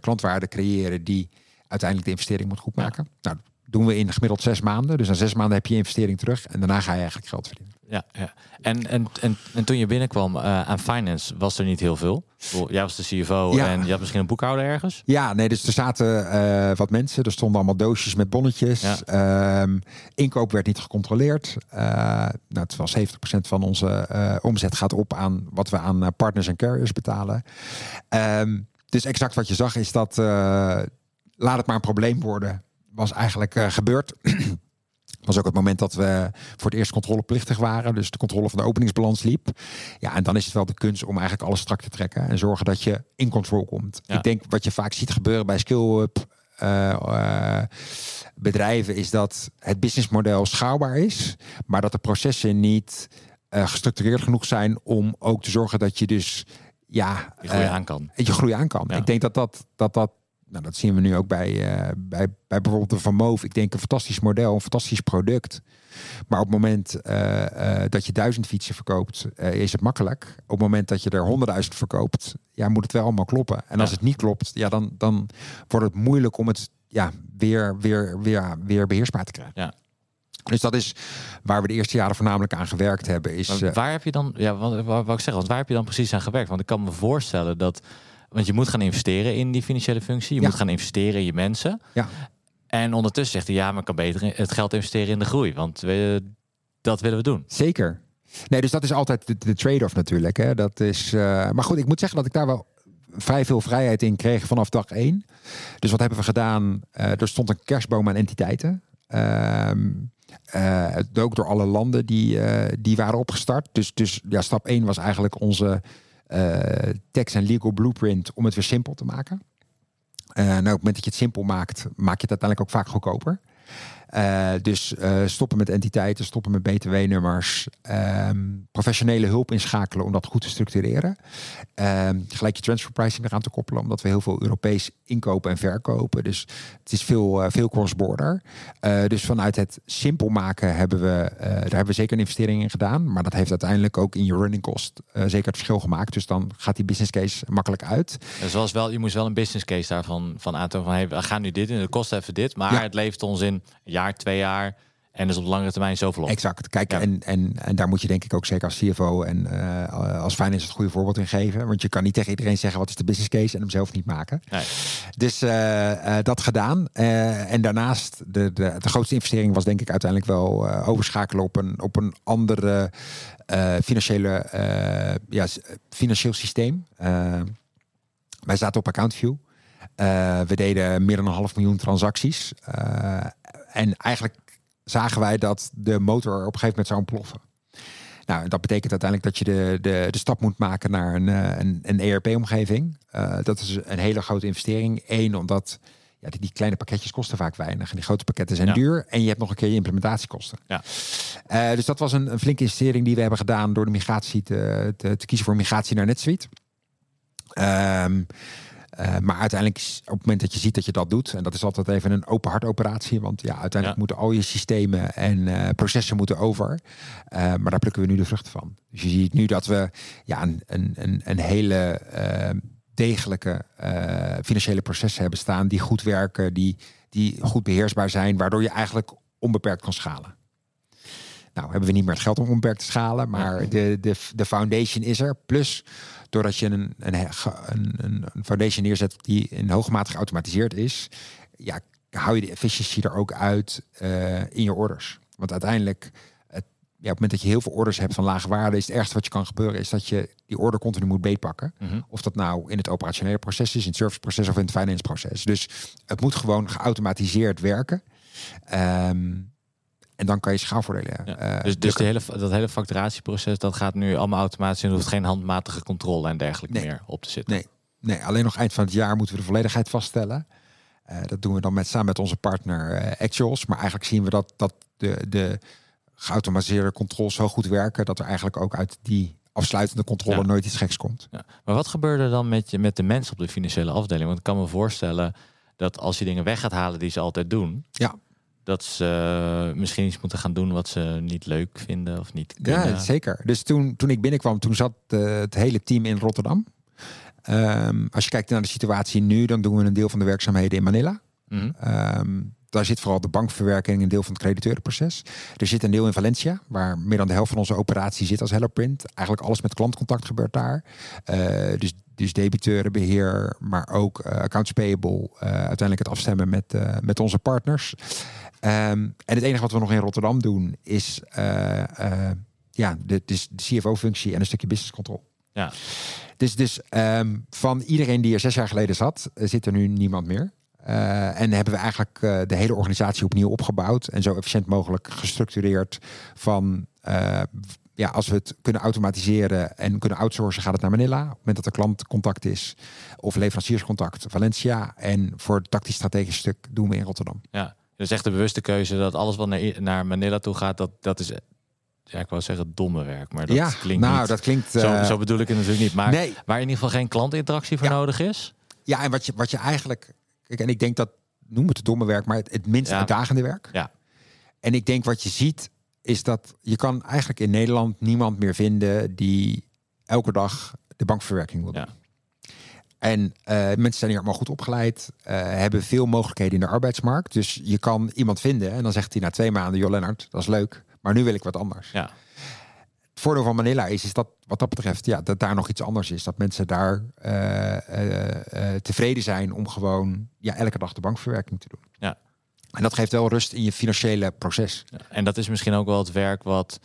klantwaarde creëren die uiteindelijk de investering moet goedmaken. Ja. Nou, doen we in gemiddeld zes maanden. Dus na zes maanden heb je investering terug en daarna ga je eigenlijk geld verdienen. Ja, ja. En, en, en, en toen je binnenkwam uh, aan finance, was er niet heel veel. Jij was de CFO ja. en je had misschien een boekhouder ergens? Ja, nee, dus er zaten uh, wat mensen. Er stonden allemaal doosjes met bonnetjes. Ja. Um, inkoop werd niet gecontroleerd. Uh, nou, het was 70% van onze omzet gaat op aan wat we aan partners en carriers betalen. Um, dus exact wat je zag is dat laat het maar een probleem worden was eigenlijk uh, gebeurd. was ook het moment dat we voor het eerst controleplichtig waren. Dus de controle van de openingsbalans liep. Ja, en dan is het wel de kunst om eigenlijk alles strak te trekken. En zorgen dat je in control komt. Ja. Ik denk wat je vaak ziet gebeuren bij skill-up uh, uh, bedrijven... is dat het businessmodel schaalbaar is. Maar dat de processen niet gestructureerd genoeg zijn... om ook te zorgen dat je dus... Ja, je groei aan kan. Je groei aan kan. Ja. Ik denk dat dat, dat, dat nou, dat zien we nu ook bij, uh, bij, bij bijvoorbeeld de Van Moof. Ik denk een fantastisch model, een fantastisch product. Maar op het moment uh, uh, dat je duizend fietsen verkoopt, is het makkelijk. Op het moment dat je er honderdduizend verkoopt, ja, moet het wel allemaal kloppen. En als het niet klopt, ja, dan, dan wordt het moeilijk om het ja, weer, weer, weer, weer beheersbaar te krijgen. Ja. Dus dat is waar we de eerste jaren voornamelijk aan gewerkt hebben. Is, maar waar heb je dan, ja, wat, wat, wat ik zeg, want waar heb je dan precies aan gewerkt? Want ik kan me voorstellen dat want je moet gaan investeren in die financiële functie. Je Ja. moet gaan investeren in je mensen. Ja. En ondertussen zegt hij, ja, maar ik kan beter het geld investeren in de groei. Want we, dat willen we doen. Zeker. Nee, dus dat is altijd de, de trade-off natuurlijk. Hè. Dat is, uh, maar goed, ik moet zeggen dat ik daar wel vrij veel vrijheid in kreeg vanaf dag één. Dus wat hebben we gedaan? Uh, er stond een kerstboom aan entiteiten. Uh, uh, ook door alle landen die, die waren opgestart. Dus, dus ja, stap één was eigenlijk onze tax en legal blueprint om het weer simpel te maken. Uh, nou, op het moment dat je het simpel maakt, maak je het uiteindelijk ook vaak goedkoper. Uh, dus uh, stoppen met entiteiten, stoppen met btw-nummers, um, professionele hulp inschakelen om dat goed te structureren. Um, gelijk je transfer pricing eraan te koppelen, omdat we heel veel Europees inkopen en verkopen. Dus het is veel, uh, veel cross-border. dus vanuit het simpel maken hebben we, daar hebben we zeker een investering in gedaan. Maar dat heeft uiteindelijk ook in je running cost zeker het verschil gemaakt. Dus dan gaat die business case makkelijk uit. Dus was wel, je moest wel een business case daarvan van aantonen van hey, we gaan nu dit in, de kost even dit, maar ja. het levert ons in jaar, twee jaar. En dus op langere termijn zoveel op. Exact. Kijk, ja. en, en, en daar moet je denk ik ook zeker als CFO en uh, als finance het goede voorbeeld in geven. Want je kan niet tegen iedereen zeggen wat is de business case en hem zelf niet maken. Nee. Dus uh, uh, dat gedaan. en daarnaast, de, de, de grootste investering was denk ik uiteindelijk wel overschakelen op een, op een andere financiële, ja, financieel systeem. wij zaten op AccountView. Uh, we deden meer dan een half miljoen transacties. Uh, en eigenlijk zagen wij dat de motor op een gegeven moment zou ontploffen. Nou, dat betekent uiteindelijk dat je de, de, de stap moet maken naar een, een, een ERP-omgeving. Uh, dat is een hele grote investering. Eén, omdat ja, die, die, kleine pakketjes kosten vaak weinig. En die grote pakketten zijn ja. duur. En je hebt nog een keer je implementatiekosten. Ja. Uh, dus dat was een, een, flinke investering die we hebben gedaan door de migratie te, te, te kiezen voor migratie naar NetSuite. Um, uh, maar uiteindelijk, op het moment dat je ziet dat je dat doet, en dat is altijd even een open hart operatie, want ja, uiteindelijk ja. moeten al je systemen en uh, processen moeten over. Uh, maar daar plukken we nu de vruchten van. Dus je ziet nu dat we ja, een, een, een hele degelijke financiële processen hebben staan die goed werken, die, die goed beheersbaar zijn, waardoor je eigenlijk onbeperkt kan schalen. Nou, hebben we niet meer het geld om onbeperkt te schalen, maar de, de, de foundation is er. Plus doordat je een, een, een, een foundation neerzet die in hoge mate geautomatiseerd is, ja, hou je de efficiëntie er ook uit uh, in je orders. Want uiteindelijk, het, ja, op het moment dat je heel veel orders hebt van lage waarde, is het ergste wat je kan gebeuren, is dat je die order continu moet beetpakken. Mhm. Mm -hmm. Of dat nou in het operationele proces is, in het serviceproces of in het finance proces. Dus het moet gewoon geautomatiseerd werken. Um, en dan kan je schaalvoordelen. Ja. Uh, dus dus de hele, dat hele facturatieproces, dat gaat nu allemaal automatisch en er hoeft geen handmatige controle en dergelijke nee. meer op te zitten. Nee. Nee, alleen nog eind van het jaar moeten we de volledigheid vaststellen. Uh, dat doen we dan met, samen met onze partner uh, Actuals. Maar eigenlijk zien we dat, dat de, de geautomatiseerde controles zo goed werken... dat er eigenlijk ook uit die afsluitende controle Ja. nooit iets geks komt. Ja. Maar wat gebeurde dan met, je, met de mensen op de financiële afdeling? Want ik kan me voorstellen dat als je dingen weg gaat halen die ze altijd doen, Ja. Dat ze eh, misschien iets moeten gaan doen wat ze niet leuk vinden of niet kunnen. Ja, zeker. Dus toen, toen ik binnenkwam, toen zat eh, het hele team in Rotterdam. Ehm, als je kijkt naar de situatie nu, dan doen we een deel van de werkzaamheden in Manila. Mhm. Ehm, daar zit vooral de bankverwerking, een deel van het crediteurenproces. Er zit een deel in Valencia, waar meer dan de helft van onze operatie zit als HelloPrint. Eigenlijk alles met klantcontact gebeurt daar. Eh, dus, dus debiteurenbeheer, maar ook eh, accounts payable. uiteindelijk het afstemmen met, met onze partners. Ehm, en het enige wat we nog in Rotterdam doen is eh, eh, ja, de, de CFO-functie en een stukje business control. Ja. Dus, dus ehm, van iedereen die er zes jaar geleden zat, eh, zit er nu niemand meer. En hebben we eigenlijk de hele organisatie opnieuw opgebouwd en zo efficiënt mogelijk gestructureerd van ja, als we het kunnen automatiseren en kunnen outsourcen, gaat het naar Manila. Op het moment dat er klantcontact is of leverancierscontact, Valencia. En voor het tactisch strategisch stuk doen we in Rotterdam. Ja, dus echt de bewuste keuze dat alles wat naar, naar Manila toe gaat, dat, dat is, ja, ik wou zeggen domme werk, maar dat ja, klinkt nou, niet. dat klinkt. zo, eh, zo bedoel ik het natuurlijk niet. Maar nee, waar in ieder geval geen klantinteractie voor Ja. nodig is. Ja, en wat je, wat je eigenlijk. Kijk, en ik denk dat. Noem het het domme werk, maar het, het minst Ja. uitdagende werk. Ja. En ik denk wat je ziet, is dat je kan eigenlijk in Nederland niemand meer vinden die elke dag de bankverwerking wil doen. En eh, mensen zijn hier allemaal goed opgeleid, eh, hebben veel mogelijkheden in de arbeidsmarkt. Dus je kan iemand vinden en dan zegt hij na twee maanden, joh Lennart, dat is leuk, maar nu wil ik wat anders. Ja. Het voordeel van Manila is, is dat wat dat betreft, ja, dat daar nog iets anders is. Dat mensen daar eh, tevreden zijn om gewoon ja, elke dag de bankverwerking te doen. Ja. En dat geeft wel rust in je financiële proces. Ja, En dat is misschien ook wel het werk wat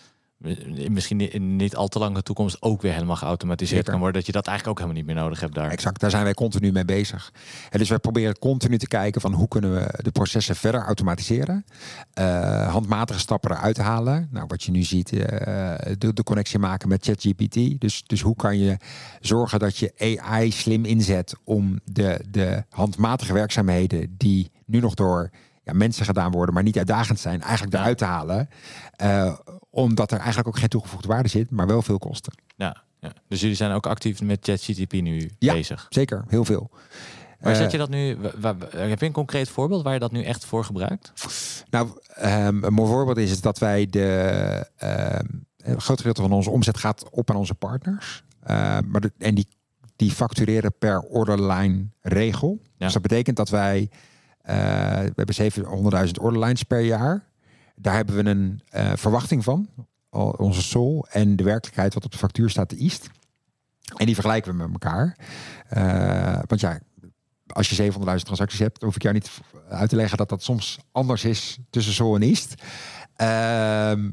misschien in niet al te lange toekomst ook weer helemaal geautomatiseerd Zeker. kan worden. Dat je dat eigenlijk ook helemaal niet meer nodig hebt daar. Exact, daar zijn wij continu mee bezig. En dus wij proberen continu te kijken van hoe kunnen we de processen verder automatiseren. Eh, handmatige stappen eruit halen. Nou, wat je nu ziet, eh, de, de connectie maken met ChatGPT. Dus, dus hoe kan je zorgen dat je AI slim inzet om de, de handmatige werkzaamheden die nu nog door ja, mensen gedaan worden, maar niet uitdagend zijn, eigenlijk eruit te halen. Eh, omdat er eigenlijk ook geen toegevoegde waarde zit, maar wel veel kosten. Ja, ja. Dus jullie zijn ook actief met ChatGTP nu Ja. bezig. Zeker, heel veel. Waar Eh, zet je dat nu? heb je een concreet voorbeeld waar je dat nu echt voor gebruikt? Nou, ehm, een mooi voorbeeld is, is dat wij de ehm, een groot gedeelte van onze omzet gaat op aan onze partners. Ehm, maar de, en die, die factureren per orderline regel. Ja. Dus dat betekent dat wij, eh, we hebben 700.000 orderlines per jaar. Daar hebben we een eh, verwachting van, onze sol en de werkelijkheid wat op de factuur staat, de East. En die vergelijken we met elkaar. Eh, want ja, als je 700.000 transacties hebt, hoef ik jou niet uit te leggen dat dat soms anders is tussen Sol en East. Ehm,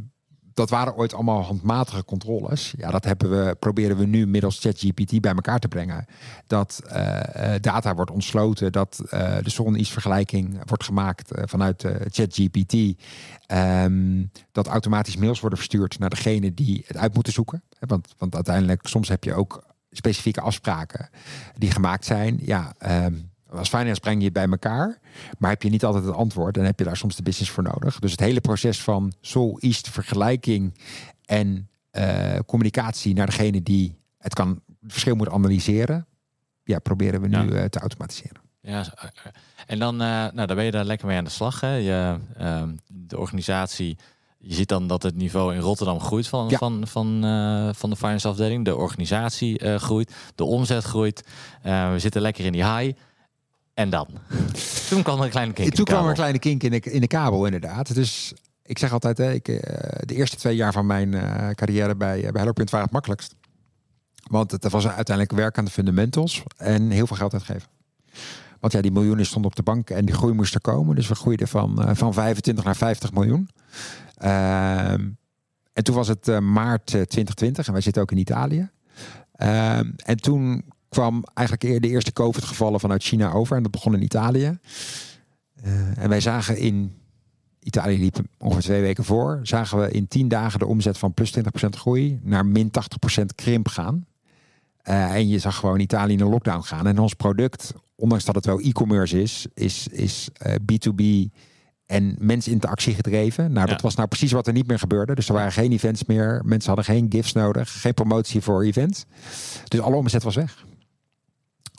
dat waren ooit allemaal handmatige controles. Ja, dat hebben we, proberen we nu middels ChatGPT bij elkaar te brengen. Dat eh, eh, data wordt ontsloten, dat eh, de en East vergelijking wordt gemaakt vanuit ChatGPT. Ehm, dat automatisch mails worden verstuurd naar degene die het uit moeten zoeken. Want, want uiteindelijk, soms heb je ook specifieke afspraken die gemaakt zijn. Ja, ehm, als finance breng je het bij elkaar, maar heb je niet altijd het antwoord en heb je daar soms de business voor nodig. Dus het hele proces van Sol East vergelijking en eh, communicatie naar degene die het kan het verschil moet analyseren. Ja, proberen we nu Ja. eh, te automatiseren. Ja, zo- en dan, eh, nou, dan ben je daar lekker mee aan de slag. Hè? Je, ehm, de organisatie, je ziet dan dat het niveau in Rotterdam groeit van, Ja. van, van, eh, van de finance afdeling. De organisatie eh, groeit, de omzet groeit. Eh, we zitten lekker in die high. En dan? Toen kwam er een kleine kink in Toen de kwam er een kabel. kleine kink in de, in de kabel, inderdaad. Dus ik zeg altijd, hè, ik, eh, de eerste twee jaar van mijn eh, carrière bij, bij HelloPrint waren het makkelijkst. Want het was uiteindelijk werk aan de fundamentals en heel veel geld uitgeven. Want ja, die miljoenen stonden op de bank en die groei moest er komen. Dus we groeiden van, eh, van 25 naar 50 miljoen. Ehm, en toen was het eh, maart eh, 2020 en wij zitten ook in Italië. Ehm, en toen kwam eigenlijk de eerste COVID-gevallen vanuit China over. En dat begon in Italië. Eh, en wij zagen in Italië liep ongeveer twee weken voor. Zagen we in tien dagen de omzet van plus 20% groei naar min 80% krimp gaan. Eh, en je zag gewoon Italië in een lockdown gaan. En ons product, ondanks dat het wel e-commerce is, is, is eh, B2B en mensinteractie gedreven. Nou, dat Ja. was nou precies wat er niet meer gebeurde. Dus er waren geen events meer. Mensen hadden geen gifts nodig. Geen promotie voor events. Dus alle omzet was weg.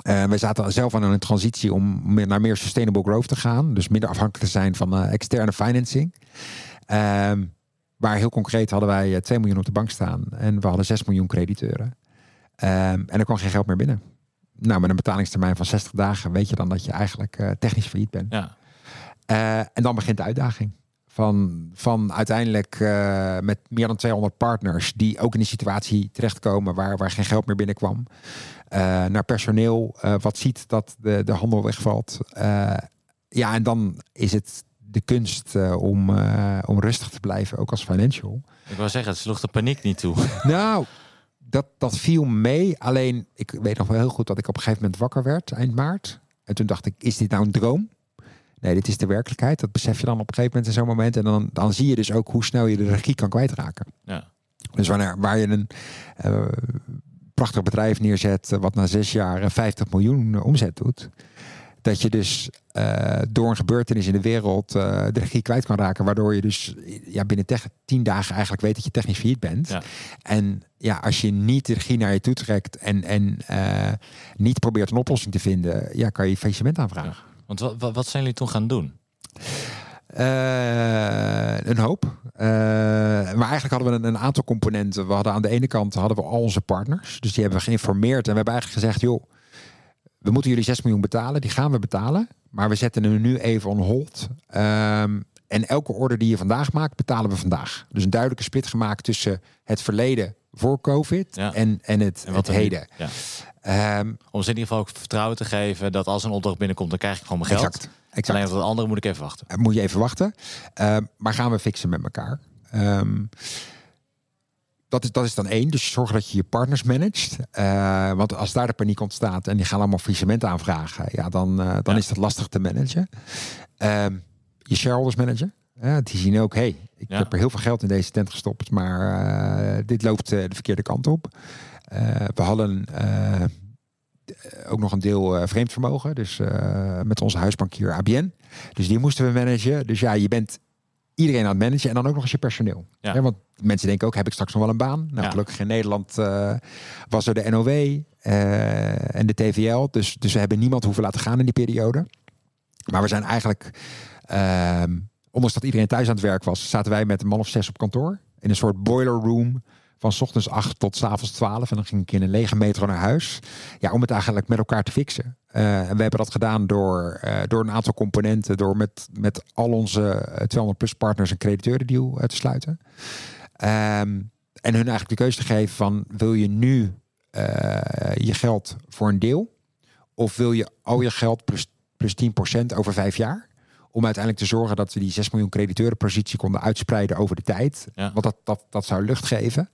Eh we zaten zelf aan een transitie om meer- naar meer sustainable growth te gaan. Dus minder afhankelijk te zijn van eh, externe financing. Ehm maar heel concreet hadden wij eh, 2 miljoen op de bank staan. En we hadden 6 miljoen crediteuren. Ehm, en er kwam geen geld meer binnen. Nou, met een betalingstermijn van 60 dagen weet je dan dat je eigenlijk eh, technisch failliet bent. Ja. Eh, en dan begint de uitdaging. Van, van uiteindelijk eh, met meer dan 200 partners die ook in die situatie terechtkomen waar, waar geen geld meer binnenkwam. eh, naar personeel eh, wat ziet dat de, de handel wegvalt. Ja, en dan is het de kunst om, om rustig te blijven, ook als financial. Ik wou zeggen, het sloeg de paniek niet toe. Nou, dat, dat viel mee. Alleen, ik weet nog wel heel goed dat ik op een gegeven moment wakker werd eind maart. En toen dacht ik, is dit nou een droom? Nee, dit is de werkelijkheid. Dat besef je dan op een gegeven moment in zo'n moment. En dan, dan zie je dus ook hoe snel je de regie kan kwijtraken. Ja. Dus wanneer, waar je een eh, prachtig bedrijf neerzet... eh, wat na zes jaar eh, 50 miljoen eh, omzet doet... dat je dus door een gebeurtenis in de wereld de regie kwijt kan raken... waardoor je dus ja, binnen tien dagen eigenlijk weet dat je technisch failliet bent. Ja. En ja, als je niet de regie naar je toe trekt... en, en niet probeert een oplossing te vinden... ja, kan je faillissement aanvragen. Want wat, wat, zijn jullie toen gaan doen? Eh, een hoop. Eh, maar eigenlijk hadden we een, een aantal componenten. We hadden aan de ene kant hadden we al onze partners. Dus die hebben we geïnformeerd. En we hebben eigenlijk gezegd, joh, we moeten jullie 6 miljoen betalen. Die gaan we betalen. Maar we zetten hem nu even on hold. Ehm, en elke order die je vandaag maakt, betalen we vandaag. Dus een duidelijke split gemaakt tussen het verleden voor COVID Ja. en, en het, En wat het nu- heden. Ja. Ehm, Om ze in ieder geval ook vertrouwen te geven dat als een opdracht binnenkomt, dan krijg ik gewoon mijn geld. exact. exact. Alleen dat het andere moet ik even wachten. Uh, moet je even wachten. Ehm, maar gaan we fixen met elkaar. Ehm, dat, is, dat is dan één. Dus zorg dat je je partners managt. Eh, want als daar de paniek ontstaat en die gaan allemaal faillissement aanvragen, ja, dan, eh, dan Ja. is dat lastig te managen. Je shareholders managen. Ja, die zien ook, hey, ik Ja. heb er heel veel geld in deze tent gestopt, maar eh, dit loopt eh, de verkeerde kant op. Eh, we hadden ook nog een deel vreemd vermogen, dus met onze huisbankier ABN. Dus die moesten we managen. Dus ja, je bent iedereen aan het managen en dan ook nog eens je personeel. Ja. Ja, want mensen denken ook, heb ik straks nog wel een baan? Nou, gelukkig in Nederland was er de NOW en de TVL. Dus, dus we hebben niemand hoeven laten gaan in die periode. Maar we zijn eigenlijk, ehm ondanks dat iedereen thuis aan het werk was, zaten wij met een man of zes op kantoor. In een soort boiler room van ochtends 8 tot 's avonds 12. En dan ging ik in een lege metro naar huis. Ja, om het eigenlijk met elkaar te fixen. Eh, en we hebben dat gedaan door, eh, door een aantal componenten. Door met, met al onze eh, 200 plus partners een crediteurendeal eh, te sluiten. Ehm, en hun eigenlijk de keuze te geven van wil je nu eh, je geld voor een deel? Of wil je al je geld plus, plus 10% over vijf jaar? Om uiteindelijk te zorgen dat we die 6 miljoen crediteurenpositie konden uitspreiden over de tijd. Ja. Want dat, dat, dat zou lucht geven.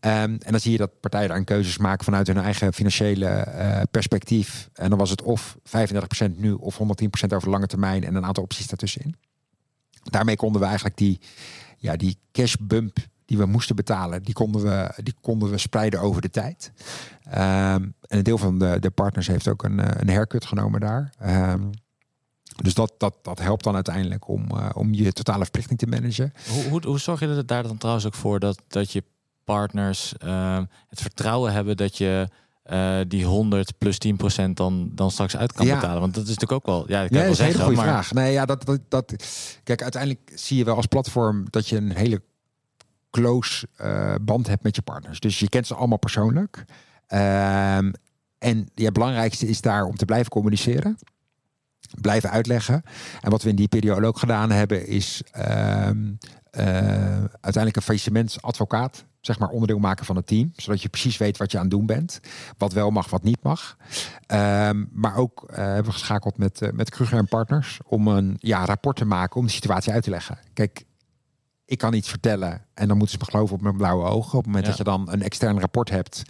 Ehm, en dan zie je dat partijen daar keuzes maken vanuit hun eigen financiële eh, perspectief. En dan was het of 35% nu of 110% over de lange termijn en een aantal opties daartussenin. Daarmee konden we eigenlijk die, ja, die cash bump die we moesten betalen, die konden we, die konden we spreiden over de tijd. Ehm, en een deel van de, de partners heeft ook een, eh, een haircut genomen daar. Ehm, dus dat, dat, dat helpt dan uiteindelijk om, eh, om je totale verplichting te managen. Hoe, hoe, hoe zorg je er daar dan trouwens ook voor dat, dat je partners ehm, het vertrouwen hebben dat je eh, die 100 plus 10 procent dan, dan straks uit kan Ja. betalen? Want dat is natuurlijk ook wel, ja, dat kan Ja, ik dat wel is een hele goede maar vraag. Nee, ja, dat, dat, dat, kijk, uiteindelijk zie je wel als platform dat je een hele close eh, band hebt met je partners. Dus je kent ze allemaal persoonlijk. Ehm, en ja, het belangrijkste is daar om te blijven communiceren. Blijven uitleggen. En wat we in die periode ook gedaan hebben, is ehm, eh, uiteindelijk een faillissementsadvocaat zeg maar onderdeel maken van het team. Zodat je precies weet wat je aan het doen bent. Wat wel mag, wat niet mag. Ehm, maar ook eh, hebben we geschakeld met, eh, met Kruger en Partners om een ja, rapport te maken om de situatie uit te leggen. Kijk, ik kan iets vertellen en dan moeten ze me geloven op mijn blauwe ogen. Op het moment Ja. dat je dan een extern rapport hebt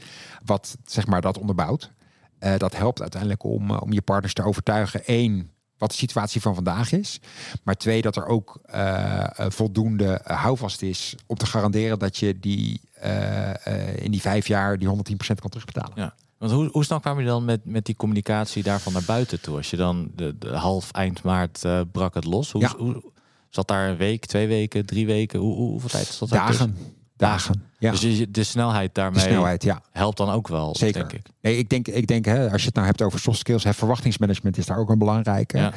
wat zeg maar dat onderbouwt. Eh, dat helpt uiteindelijk om, eh, om je partners te overtuigen. Eén, wat de situatie van vandaag is. Maar twee, dat er ook uh, voldoende houvast is om te garanderen dat je die uh, in die vijf jaar die 110% kan terugbetalen. Ja. Want hoe, hoe snel kwam je dan met, met die communicatie daarvan naar buiten toe? Als je dan de, de half eind maart brak het los. Hoe, Ja. hoe, zat daar een week, twee weken, drie weken? Hoe, hoe, hoeveel tijd zat Dagen. tussen? Dagen. Ja. Dus de snelheid de daarmee snelheid, ja. helpt dan ook wel, Zeker. denk ik. Nee, ik denk, ik denk hè, als je het nou hebt over soft skills, hè, verwachtingsmanagement is daar ook een belangrijke. Ja.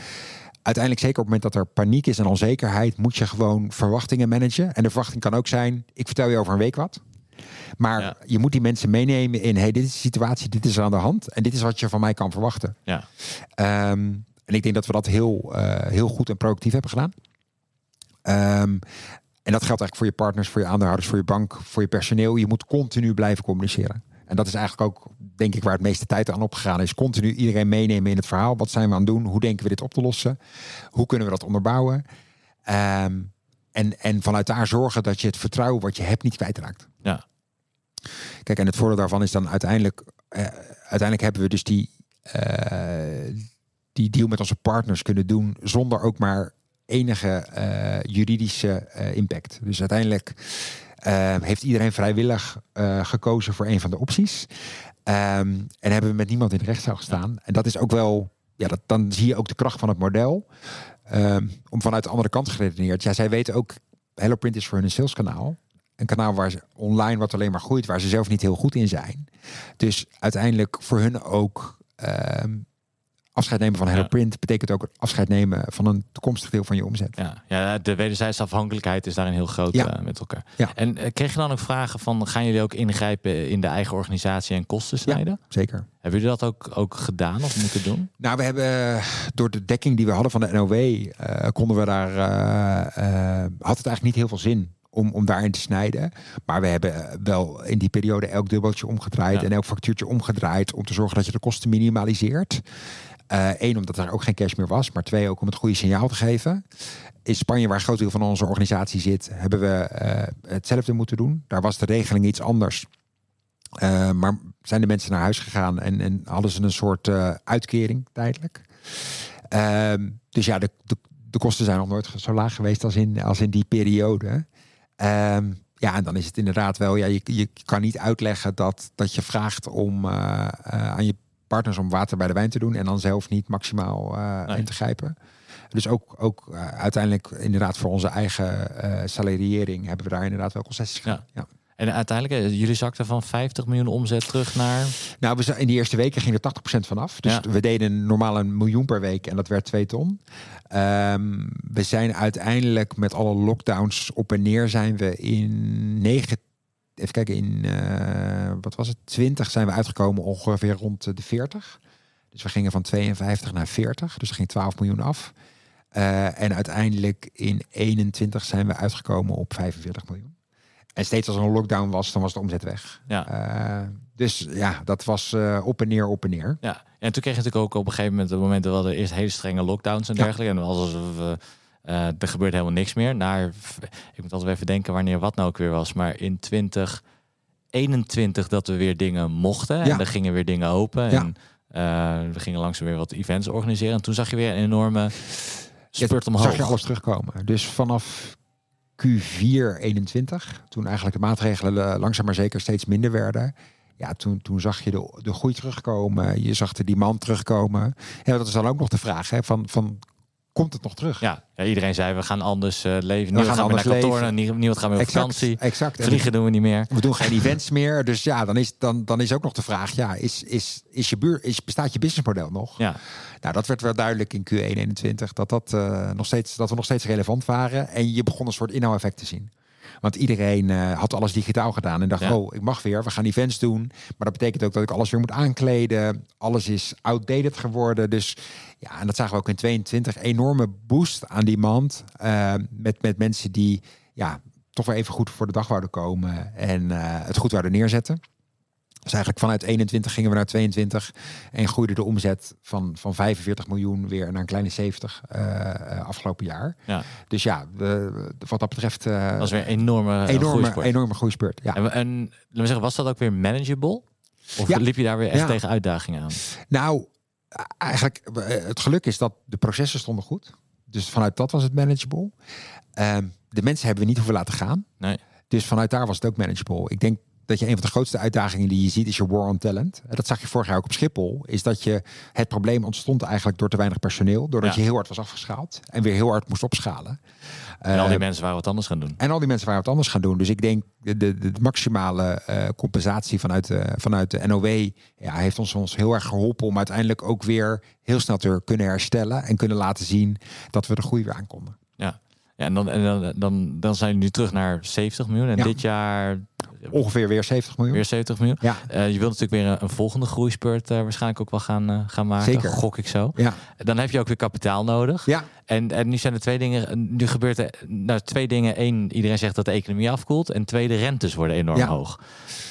Uiteindelijk, zeker op het moment dat er paniek is en onzekerheid, moet je gewoon verwachtingen managen. En de verwachting kan ook zijn: ik vertel je over een week wat. Maar Ja. je moet die mensen meenemen in: hey, dit is de situatie, dit is er aan de hand en dit is wat je van mij kan verwachten. Ja. Ehm, en ik denk dat we dat heel, eh, heel goed en productief hebben gedaan. Ehm, en dat geldt eigenlijk voor je partners, voor je aandeelhouders, voor je bank, voor je personeel. Je moet continu blijven communiceren. En dat is eigenlijk ook, denk ik, waar het meeste tijd aan opgegaan is. Continu iedereen meenemen in het verhaal. Wat zijn we aan het doen? Hoe denken we dit op te lossen? Hoe kunnen we dat onderbouwen? Ehm, en, en vanuit daar zorgen dat je het vertrouwen wat je hebt niet kwijtraakt. Ja. Kijk, en het voordeel daarvan is dan uiteindelijk... eh, uiteindelijk hebben we dus die, eh, die deal met onze partners kunnen doen... zonder ook maar enige eh, juridische eh, impact. Dus uiteindelijk eh, heeft iedereen vrijwillig gekozen voor een van de opties. Ehm, en hebben we met niemand in de rechtszaal gestaan. En dat is ook wel... Ja, dat, dan zie je ook de kracht van het model. Ehm, om vanuit de andere kant geredeneerd. Ja, zij weten ook, HelloPrint is voor hun een saleskanaal. Een kanaal waar ze online wat alleen maar groeit, waar ze zelf niet heel goed in zijn. Dus uiteindelijk voor hun ook ehm, afscheid nemen van Ja. HelloPrint betekent ook afscheid nemen van een toekomstig deel van je omzet. Ja, ja, de wederzijdse afhankelijkheid is daarin heel groot Ja. eh, met elkaar. Ja. En eh, kreeg je dan ook vragen van, gaan jullie ook ingrijpen in de eigen organisatie en kosten snijden? Zeker. Hebben jullie dat ook, ook gedaan of moeten doen? Nou, we hebben eh, door de dekking die we hadden van de NOW, konden we daar, had het eigenlijk niet heel veel zin om, om daarin te snijden. Maar we hebben wel in die periode elk dubbeltje omgedraaid Ja. en elk factuurtje omgedraaid om te zorgen dat je de kosten minimaliseert. Eén, omdat er ook geen cash meer was, maar twee, ook om het goede signaal te geven. In Spanje, waar een groot deel van onze organisatie zit, hebben we eh, hetzelfde moeten doen. Daar was de regeling iets anders. Eh, maar zijn de mensen naar huis gegaan en, en hadden ze een soort eh, uitkering tijdelijk. Ehm, dus ja, de, de, kosten zijn nog nooit zo laag geweest als in, als in die periode. Ehm, ja, en dan is het inderdaad wel, ja, je, je kan niet uitleggen dat, dat je vraagt om eh, eh, aan je partners om water bij de wijn te doen en dan zelf niet maximaal eh, Nee. in te grijpen. Dus ook, ook eh, uiteindelijk inderdaad voor onze eigen eh salariering hebben we daar inderdaad wel concessies gedaan. Ja. En uiteindelijk, jullie zakten van 50 miljoen omzet terug naar... Nou, we zijn, in die eerste weken ging er 80% vanaf. Dus Ja. we deden normaal een miljoen per week en dat werd twee ton. Ehm, we zijn uiteindelijk met alle lockdowns op en neer zijn we in negen. Even kijken, in eh, wat was het? 20 zijn we uitgekomen ongeveer rond de 40. Dus we gingen van 52 naar 40. Dus er ging 12 miljoen af. Eh, en uiteindelijk in 21 zijn we uitgekomen op 45 miljoen. En steeds als er een lockdown was, dan was de omzet weg. Ja. Eh, dus ja, dat was op en neer, op en neer. Ja, en toen kreeg je natuurlijk ook op een gegeven moment, op het moment dat we eerst hele strenge lockdowns en Ja. dergelijke. En dan was we, eh, er gebeurt helemaal niks meer. Naar, ik moet altijd even denken wanneer wat nou ook weer was. Maar in 2021 dat we weer dingen mochten. Ja. En er gingen weer dingen open. En eh, we gingen langzaam weer wat events organiseren. En toen zag je weer een enorme spurt omhoog. Zag je alles terugkomen. Dus vanaf Q4 21, toen eigenlijk de maatregelen eh, langzaam maar zeker steeds minder werden. Ja, toen, toen zag je de, de groei terugkomen. Je zag de demand terugkomen. Dat is dan ook nog de vraag hè, van, van komt het nog terug? Ja, ja, iedereen zei we gaan anders eh, leven. We gaan gaan anders naar kantoor. leven. Niemand gaat meer op vakantie. exact. En Vliegen doen we niet meer. We doen geen events meer. Dus ja, dan is, dan, dan is ook nog de vraag: ja, is, is, is je buur, is, bestaat je businessmodel nog? Ja, Nou, dat werd wel duidelijk in Q1 21 dat, dat, eh, nog steeds, dat we nog steeds relevant waren. En je begon een soort inhoud-effect te zien. Want iedereen eh, had alles digitaal gedaan en dacht, Ja. oh, ik mag weer, we gaan events doen. Maar dat betekent ook dat ik alles weer moet aankleden. Alles is outdated geworden. Dus ja, en dat zagen we ook in 22. Enorme boost aan demand eh, met, met mensen die ja, toch weer even goed voor de dag wouden komen en eh, het goed wouden neerzetten. Dus eigenlijk vanuit 21 gingen we naar 22 en groeide de omzet van, van 45 miljoen weer naar een kleine 70 eh, eh, afgelopen jaar. Ja. Dus ja, we- wat dat betreft eh, dat was weer een enorme, enorme, groeispurt. enorme groeispurt. Ja. En, en laten we zeggen, was dat ook weer manageable? Of Ja. liep je daar weer echt Ja. tegen uitdagingen aan? Nou, eigenlijk, het geluk is dat de processen stonden goed. Dus vanuit dat was het manageable. Ehm, de mensen hebben we niet hoeven laten gaan. Nee. Dus vanuit daar was het ook manageable. Ik denk dat je een van de grootste uitdagingen die je ziet is je war on talent. En Dat zag je vorig jaar ook op Schiphol. Is dat je het probleem ontstond eigenlijk door te weinig personeel. Doordat Ja. je heel hard was afgeschaald. En weer heel hard moest opschalen. En al die Eh, mensen waren wat anders gaan doen. en al die mensen waren wat anders gaan doen. Dus ik denk de, de, de maximale eh, compensatie vanuit de, vanuit de NOW ja, heeft ons, ons heel erg geholpen om uiteindelijk ook weer heel snel te kunnen herstellen en kunnen laten zien dat we de groei weer aankomen. Ja, en dan, en dan, dan, dan zijn we nu terug naar 70 miljoen. En Ja. dit jaar Ongeveer weer 70 miljoen. weer 70 miljoen. Ja, Eh, je wilt natuurlijk weer een, een volgende groeispurt eh, waarschijnlijk ook wel gaan, eh, gaan maken. Zeker. Gok ik zo. ja, Dan heb je ook weer kapitaal nodig. ja. En, en nu zijn er twee dingen. Nu gebeurt er nou, twee dingen. Eén, iedereen zegt dat de economie afkoelt. En twee, de rentes worden enorm Ja. hoog.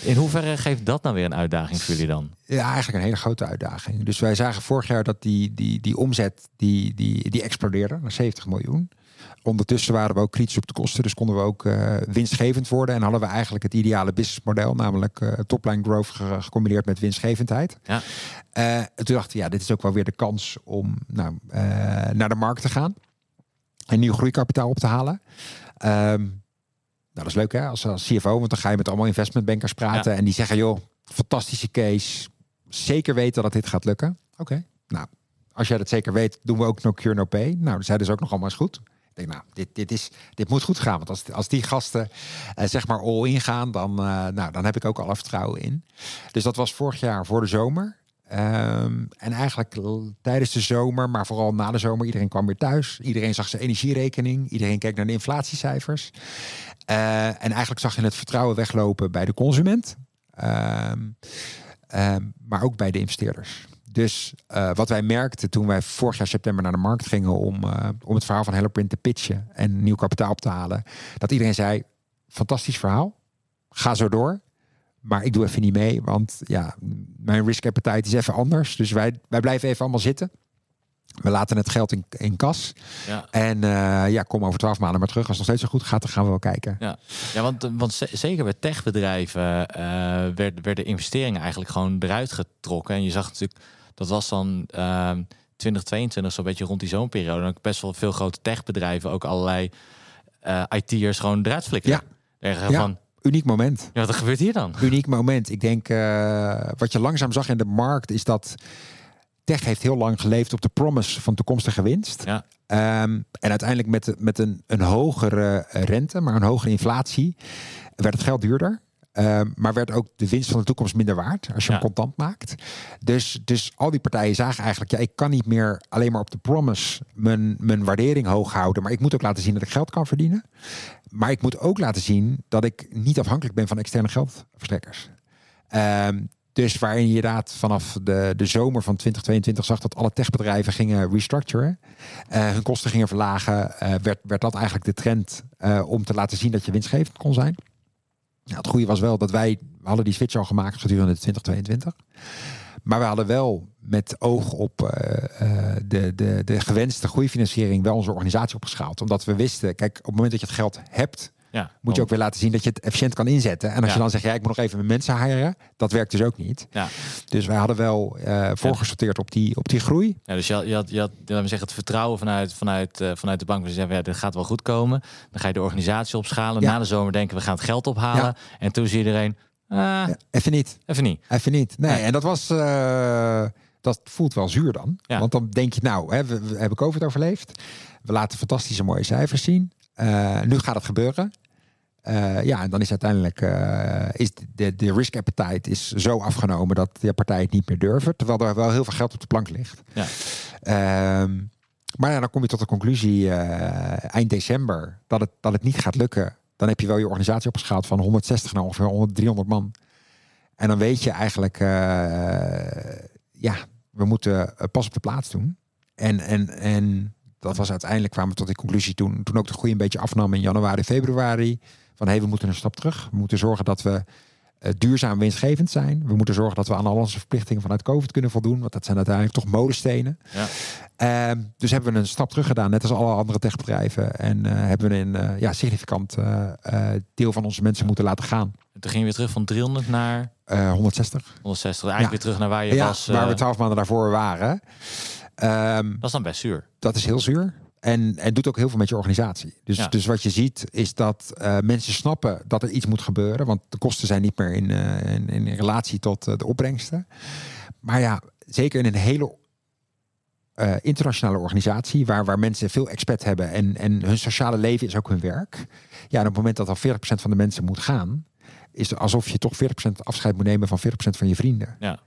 In hoeverre geeft dat nou weer een uitdaging voor jullie dan? Ja, eigenlijk een hele grote uitdaging. Dus wij zagen vorig jaar dat die, die, die omzet die, die, die explodeerde naar 70 miljoen. Ondertussen waren we ook kritisch op de kosten, dus konden we ook eh, winstgevend worden. En hadden we eigenlijk het ideale businessmodel, namelijk eh topline growth ge- gecombineerd met winstgevendheid. Ja. Eh, en toen dachten we, ja, dit is ook wel weer de kans om nou, naar de markt te gaan. En nieuw groeikapitaal op te halen. Ehm, nou, dat is leuk hè, als, als CFO, want dan ga je met allemaal investmentbankers praten. En die zeggen, joh, fantastische case. Zeker weten dat dit gaat lukken. Oké, nou, als jij dat zeker weet, doen we ook no cure, no pay. Nou, dat zeiden ze ook nog allemaal eens goed. Ik denk, nou, dit, dit, is, dit moet goed gaan. Want als, als die gasten eh, zeg maar all in gaan, dan, eh, nou, dan heb ik ook alle vertrouwen in. Dus dat was vorig jaar voor de zomer. Ehm, en eigenlijk tijdens de zomer, maar vooral na de zomer, iedereen kwam weer thuis. Iedereen zag zijn energierekening. Iedereen keek naar de inflatiecijfers. Eh, en eigenlijk zag je het vertrouwen weglopen bij de consument. Ehm, ehm, maar ook bij de investeerders. Dus eh, wat wij merkten toen wij vorig jaar september naar de markt gingen om, eh, om het verhaal van Helloprint te pitchen en nieuw kapitaal op te halen, dat iedereen zei: fantastisch verhaal, ga zo door. Maar ik doe even niet mee, want ja, mijn risk appetite is even anders. Dus wij, wij blijven even allemaal zitten. We laten het geld in, in kas. Ja. En eh, ja, kom over twaalf maanden maar terug. Als het nog steeds zo goed gaat, dan gaan we wel kijken. Ja, ja want, want ze- zeker bij techbedrijven eh werden, werden investeringen eigenlijk gewoon eruit getrokken. En je zag natuurlijk, dat was dan ehm 2022, zo'n beetje rond die zomerperiode. Dan best wel veel grote techbedrijven, ook allerlei eh IT'ers gewoon eruit flikkeren. Ja. Ja. Van, Uniek moment. ja, wat gebeurt hier dan? uniek moment. Ik denk, eh, wat je langzaam zag in de markt, is dat tech heeft heel lang geleefd op de promise van toekomstige winst. Ja. Ehm, en uiteindelijk met, met een, een hogere rente, maar een hogere inflatie, werd het geld duurder. Ehm, maar werd ook de winst van de toekomst minder waard als je Ja. hem contant maakt. Dus, dus al die partijen zagen eigenlijk, ja, ik kan niet meer alleen maar op de promise mijn, mijn waardering hoog houden. Maar ik moet ook laten zien dat ik geld kan verdienen. Maar ik moet ook laten zien dat ik niet afhankelijk ben van externe geldverstrekkers. Ehm, dus waarin je inderdaad vanaf de, de zomer van 2022 zag dat alle techbedrijven gingen restructuren. eh, hun kosten gingen verlagen. eh, werd, werd dat eigenlijk de trend eh, om te laten zien dat je winstgevend kon zijn. Nou, het goede was wel dat wij we hadden die switch al gemaakt gedurende 2022. Maar we hadden wel met oog op eh, eh, de, de, de gewenste groeifinanciering wel onze organisatie opgeschaald. Omdat we wisten, kijk, op het moment dat je het geld hebt, Ja, moet je ook weer laten zien dat je het efficiënt kan inzetten. En als je dan zegt, ja, ik moet nog even mijn mensen hiren, dat werkt dus ook niet. Ja. Dus wij hadden wel eh voorgesorteerd op, die, op die groei. Ja, dus je had, je had, je had laten we zeggen, het vertrouwen vanuit, vanuit, eh, vanuit de bank. We zeggen, ja, dit gaat wel goed komen. Dan ga je de organisatie opschalen. Na de zomer denken we gaan het geld ophalen. En toen zie iedereen, Ja, even niet. even niet. Even niet. Nee, Nee. en dat was. eh, dat voelt wel zuur dan. Ja. Want dan denk je, nou, hè, we, we hebben COVID overleefd. We laten fantastische mooie cijfers zien. Eh, nu gaat het gebeuren. Eh, ja, en dan is uiteindelijk eh, is de, de risk appetite is zo afgenomen dat de partijen het niet meer durven. Terwijl er wel heel veel geld op de plank ligt. Ja. Ehm, maar ja, dan kom je tot de conclusie eind december dat het, dat het niet gaat lukken. Dan heb je wel je organisatie opgeschaald van 160 naar ongeveer 100, 300 man. En dan weet je eigenlijk, ja, we moeten pas op de plaats doen. En, en, en dat was uiteindelijk kwamen we tot die conclusie toen, toen ook de groei een beetje afnam in januari, februari. Van hé, hey, we moeten een stap terug. We moeten zorgen dat we eh, duurzaam winstgevend zijn. We moeten zorgen dat we aan al onze verplichtingen vanuit COVID kunnen voldoen. Want dat zijn uiteindelijk toch molenstenen. Ja. Ehm, dus hebben we een stap terug gedaan, net als alle andere techbedrijven. En eh, hebben we een eh, ja, significant deel van onze mensen moeten laten gaan. toen ging je weer terug van 300 naar Eh 160. 160. Eigenlijk Ja. weer terug naar waar je ja, was. waar we twaalf maanden daarvoor waren. Ehm, dat is dan best zuur. dat is heel zuur. En het doet ook heel veel met je organisatie. Dus, Ja. dus wat je ziet is dat eh, mensen snappen dat er iets moet gebeuren. Want de kosten zijn niet meer in, eh, in, in relatie tot eh, de opbrengsten. Maar ja, zeker in een hele internationale organisatie... Waar, waar mensen veel expat hebben en, en hun sociale leven is ook hun werk. Ja, en op het moment dat al 40% van de mensen moet gaan... is het alsof je toch 40% afscheid moet nemen van 40% van je vrienden. Ja.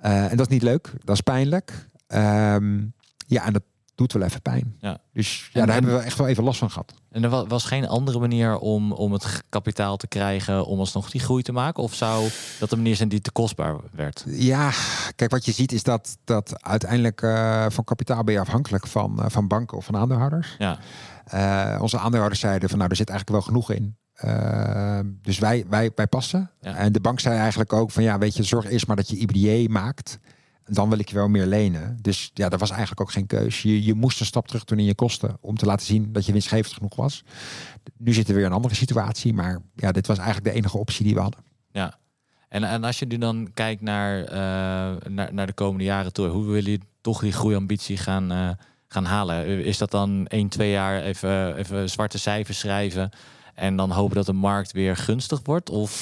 En dat is niet leuk, dat is pijnlijk. Ehm, ja, en dat doet wel even pijn. Ja. Dus ja, En- daar en- hebben we echt wel even last van gehad. En er wa- was geen andere manier om, om het kapitaal te krijgen om alsnog die groei te maken? Of zou dat de manier zijn die te kostbaar werd? Ja, kijk, wat je ziet is dat, dat uiteindelijk eh, van kapitaal ben je afhankelijk van, eh, van banken of van aandeelhouders. Ja, Eh, onze aandeelhouders zeiden van nou, er zit eigenlijk wel genoeg in. Eh, dus wij, wij, wij passen. Ja. En de bank zei eigenlijk ook van ja, weet je, zorg eerst maar dat je IBDA maakt. Dan wil ik je wel meer lenen. Dus ja, dat was eigenlijk ook geen keus. Je, je moest een stap terug doen in je kosten om te laten zien dat je winstgevend genoeg was. Nu zitten we weer in een andere situatie, maar ja, dit was eigenlijk de enige optie die we hadden. ja. En, en als je nu dan kijkt naar, eh, naar, naar de komende jaren toe, hoe willen jullie toch die groeiambitie gaan, eh, gaan halen? Is dat dan 1, 2 jaar even, even zwarte cijfers schrijven en dan hopen dat de markt weer gunstig wordt? Of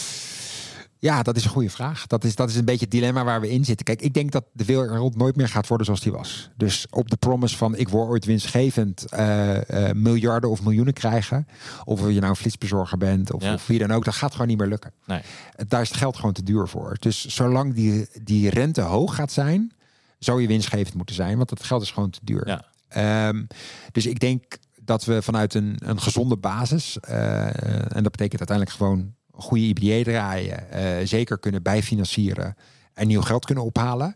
Ja, dat is een goede vraag. Dat is, dat is een beetje het dilemma waar we in zitten. Kijk, ik denk dat de wereld nooit meer gaat worden zoals die was. Dus op de promise van ik word ooit winstgevend eh, eh, miljarden of miljoenen krijgen. Of je nou een flitsbezorger bent of, Ja. of wie dan ook. Dat gaat gewoon niet meer lukken. Nee. Daar is het geld gewoon te duur voor. Dus zolang die, die rente hoog gaat zijn, zou je winstgevend moeten zijn. Want het geld is gewoon te duur. Ja. Ehm, dus ik denk dat we vanuit een, een gezonde basis, eh, en dat betekent uiteindelijk gewoon goede IBA draaien, eh, zeker kunnen bijfinancieren en nieuw geld kunnen ophalen.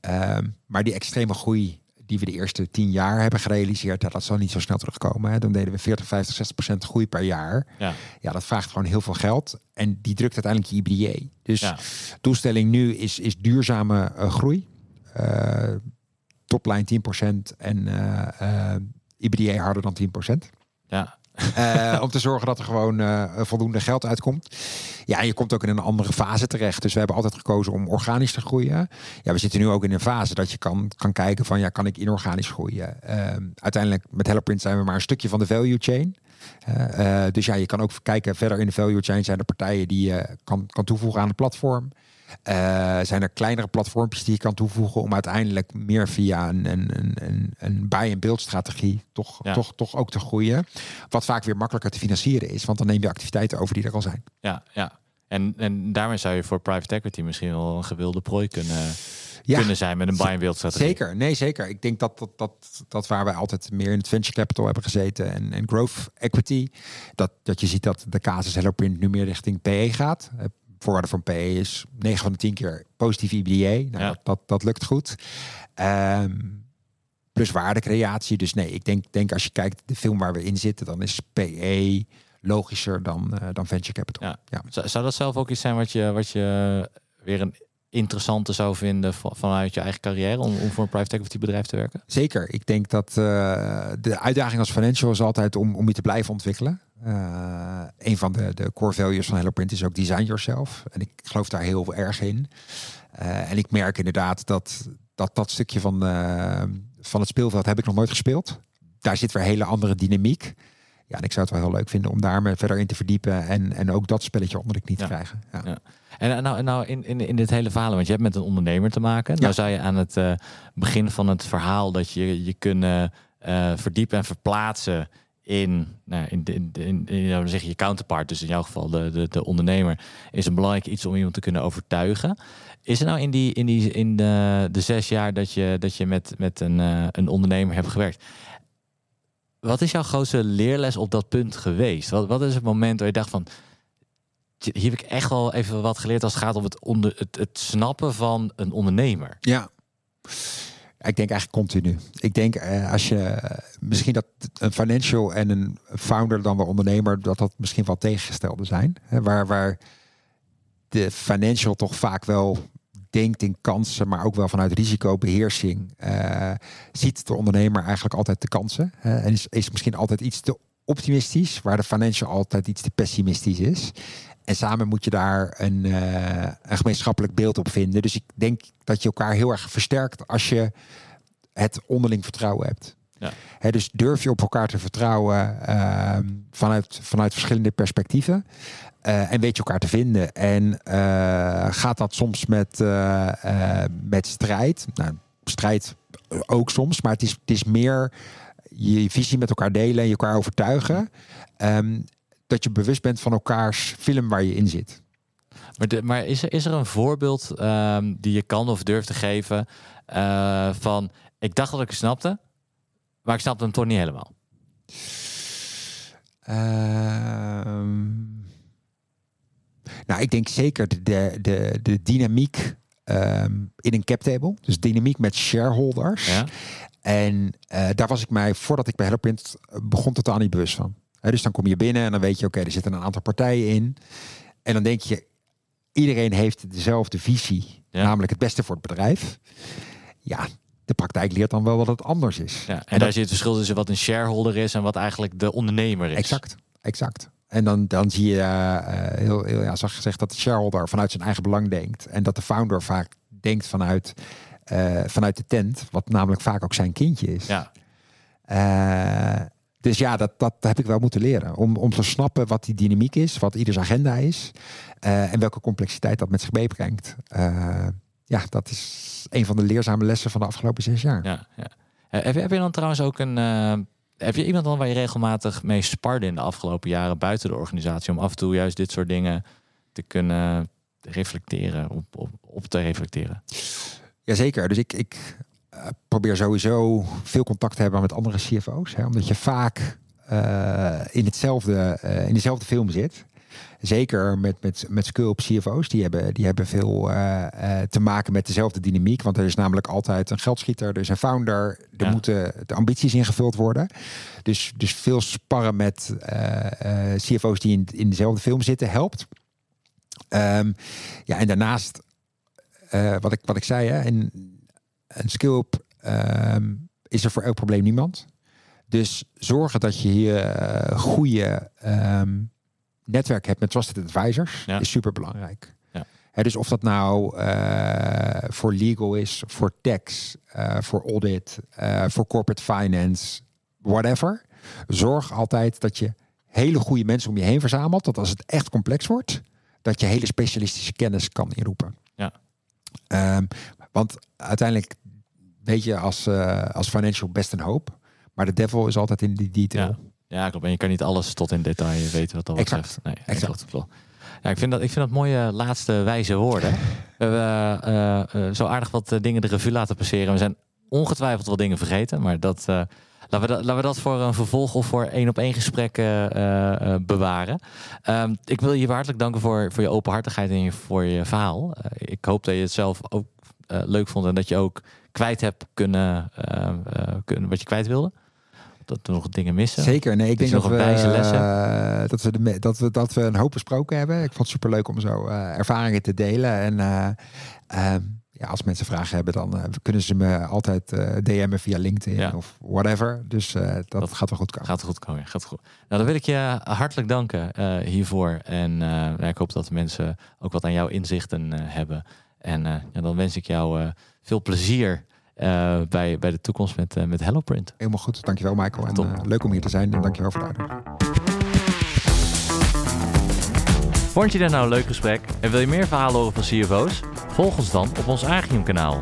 Ehm, maar die extreme groei die we de eerste tien jaar hebben gerealiseerd, ja, dat zal niet zo snel terugkomen. Hè. Dan deden we 40, 50, 60 procent groei per jaar. ja, Ja, dat vraagt gewoon heel veel geld. En die drukt uiteindelijk je IBDA. Dus Ja. doelstelling nu is, is duurzame eh, groei. Eh topline 10% en eh IBDA harder dan 10%. ja, Eh, om te zorgen dat er gewoon eh, voldoende geld uitkomt. Ja, je komt ook in een andere fase terecht. Dus we hebben altijd gekozen om organisch te groeien. Ja, we zitten nu ook in een fase dat je kan, kan kijken van ja, kan ik inorganisch groeien? Ehm, uiteindelijk met HelloPrint zijn we maar een stukje van de value chain. Eh, dus ja, je kan ook kijken verder in de value chain zijn er partijen die je kan, kan toevoegen aan het platform. Eh, zijn er kleinere platformpjes die je kan toevoegen om uiteindelijk meer via een, een, een, een, een buy-and-build strategie toch, Ja. toch, toch ook te groeien. Wat vaak weer makkelijker te financieren is, want dan neem je activiteiten over die er al zijn. ja, ja. En, en daarmee zou je voor private equity misschien wel een gewilde prooi kunnen, Ja, kunnen zijn met een buy and build strategie. zeker. Nee, zeker. Ik denk dat dat, dat, dat waar wij altijd meer in het venture capital hebben gezeten en, en growth equity, dat, dat je ziet dat de casus HelloPrint nu meer richting PE gaat. Voorwaarde van PE is 9 van de 10 keer positief IBDA. Nou, Ja. dat, dat, dat lukt goed. Ehm, plus waardecreatie. Dus nee, ik denk, denk als je kijkt de film waar we in zitten, dan is PE logischer dan, eh, dan venture capital. Ja. Ja. Zou, zou dat zelf ook iets zijn wat je, wat je weer een interessante zou vinden va- vanuit je eigen carrière om, om voor een private equity bedrijf te werken? Zeker. Ik denk dat eh, de uitdaging als financial is altijd om, om je te blijven ontwikkelen. Eh, een van de, de core values van HelloPrint is ook design yourself. En ik geloof daar heel erg in. Eh, en ik merk inderdaad dat dat, dat stukje van, eh, van het speelveld heb ik nog nooit gespeeld. Daar zit weer hele andere dynamiek. Ja, en ik zou het wel heel leuk vinden om daar me verder in te verdiepen. En, en ook dat spelletje onder de knie te krijgen. Ja. Ja. En nou, nou in, in, in dit hele verhaal, want je hebt met een ondernemer te maken. Ja. Nou zou je aan het begin van het verhaal dat je je kunnen verdiepen en verplaatsen in, nou, in, in, in, in, zeg je, je counterpart, dus in jouw geval de, de, de ondernemer, is een belangrijk iets om iemand te kunnen overtuigen. Is er nou in, die, in, die, in de, de zes jaar dat je, dat je met, met een, eh, een ondernemer hebt gewerkt, wat is jouw grootste leerles op dat punt geweest? Wat, wat is het moment waar je dacht van, hier heb ik echt wel even wat geleerd als het gaat om het, onder, het, het snappen van een ondernemer. Ja. Ik denk eigenlijk continu. Ik denk eh, als je misschien dat een financial en een founder dan wel ondernemer, dat dat misschien wel tegengestelde zijn. Hè, waar, waar de financial toch vaak wel denkt in kansen, maar ook wel vanuit risicobeheersing, eh, ziet de ondernemer eigenlijk altijd de kansen. hè, en is, is misschien altijd iets te optimistisch, waar de financial altijd iets te pessimistisch is. En samen moet je daar een, uh, een gemeenschappelijk beeld op vinden. Dus ik denk dat je elkaar heel erg versterkt als je het onderling vertrouwen hebt. Ja. dus durf je op elkaar te vertrouwen uh, vanuit, vanuit verschillende perspectieven. Uh, en weet je elkaar te vinden. En uh, gaat dat soms met, met strijd? Nou, strijd ook soms, maar het is, het is meer je visie met elkaar delen en je elkaar overtuigen. Um, dat je bewust bent van elkaars film waar je in zit. Maar, de, maar is, er, is er een voorbeeld um, die je kan of durft te geven uh, van ik dacht dat ik het snapte, maar ik snapte hem toch niet helemaal? Uh, nou, ik denk zeker de, de, de, dynamiek um, in een cap table. Dus dynamiek met shareholders. Ja. En uh, daar was ik mij, voordat ik bij HelloPrint begon, totaal niet bewust van dus dan kom je binnen en dan weet je, oké, er zitten een aantal partijen in. En dan denk je, iedereen heeft dezelfde visie, namelijk het beste voor het bedrijf. Ja, de praktijk leert dan wel wat het anders is. Ja, en, daar zit het verschil tussen wat een shareholder is en wat eigenlijk de ondernemer is. Exact, exact. En dan, dan zie je uh, heel, heel ja, zoals gezegd dat de shareholder vanuit zijn eigen belang denkt. En dat de founder vaak denkt vanuit, uh, vanuit de tent, wat namelijk vaak ook zijn kindje is. Ja. Uh, dus ja, dat, dat heb ik wel moeten leren. Om, om te snappen wat die dynamiek is, wat ieders agenda is. Uh, en welke complexiteit dat met zich meebrengt. Uh, ja, dat is een van de leerzame lessen van de afgelopen zes jaar. Ja, ja. Uh, heb, je, heb je dan trouwens ook een. heb je iemand dan waar je regelmatig mee sparde in de afgelopen jaren buiten de organisatie? Om af en toe juist dit soort dingen te kunnen reflecteren, op, op, op te reflecteren? Jazeker. Dus ik, ik probeer sowieso veel contact te hebben met andere CFO's. Hè, omdat je vaak uh, in, hetzelfde, uh, in dezelfde film zit. Zeker met, met, met Sculp CFO's. Die hebben, die hebben veel te maken met dezelfde dynamiek. Want er is namelijk altijd een geldschieter, er is een founder. Er ja. moeten de ambities ingevuld worden. Dus, dus veel sparren met CFO's die in, in dezelfde film zitten helpt. Um, ja, en daarnaast, wat, ik, wat ik zei, hè, in, een skill-up ehm, is er voor elk probleem niemand. Dus zorgen dat je hier uh, goede um, netwerk hebt met trusted advisors is super belangrijk. Ja. dus of dat nou uh, voor legal is, voor tax, uh, voor audit, voor corporate finance, whatever. Zorg altijd dat je hele goede mensen om je heen verzamelt. Dat als het echt complex wordt, dat je hele specialistische kennis kan inroepen. Ja. Um, want uiteindelijk weet je als, uh, als financial best een hoop. Maar de devil is altijd in die detail. Ja, ja klopt. En je kan niet alles tot in detail weten wat dat exact. betreft. Nee, exact. exact. Ja, ik vind dat, ik vind dat mooie laatste wijze woorden. We hebben uh, uh, zo aardig wat dingen de revue laten passeren. We zijn ongetwijfeld wel dingen vergeten, maar dat... Laten we, dat, laten we dat voor een vervolg of voor één op één gesprek bewaren. Um, ik wil je hartelijk danken voor, voor je openhartigheid en je, voor je verhaal. Ik hoop dat je het zelf ook leuk vond en dat je ook kwijt hebt kunnen, uh, kunnen wat je kwijt wilde? Dat er nog dingen missen? Zeker. Nee, ik denk dat we, dat, we de, dat, we, dat we een hoop besproken hebben. Ik vond het super leuk om zo ervaringen te delen. En ehm, ja, als mensen vragen hebben, dan kunnen ze me altijd DM'en via LinkedIn of whatever. Dus dat, dat, gaat wel goed komen. Gaat goed komen. Gaat goed. Nou, dan wil ik je hartelijk danken hiervoor. En ik hoop dat mensen ook wat aan jouw inzichten hebben. En ja, dan wens ik jou veel plezier uh, bij, bij de toekomst met, uh, met HelloPrint. Helemaal goed. Dankjewel Michael. En uh, leuk om hier te zijn. En dankjewel voor de uitnodiging. Vond je dit nou een leuk gesprek en wil je meer verhalen horen van CFO's? Volg ons dan op ons Agium kanaal.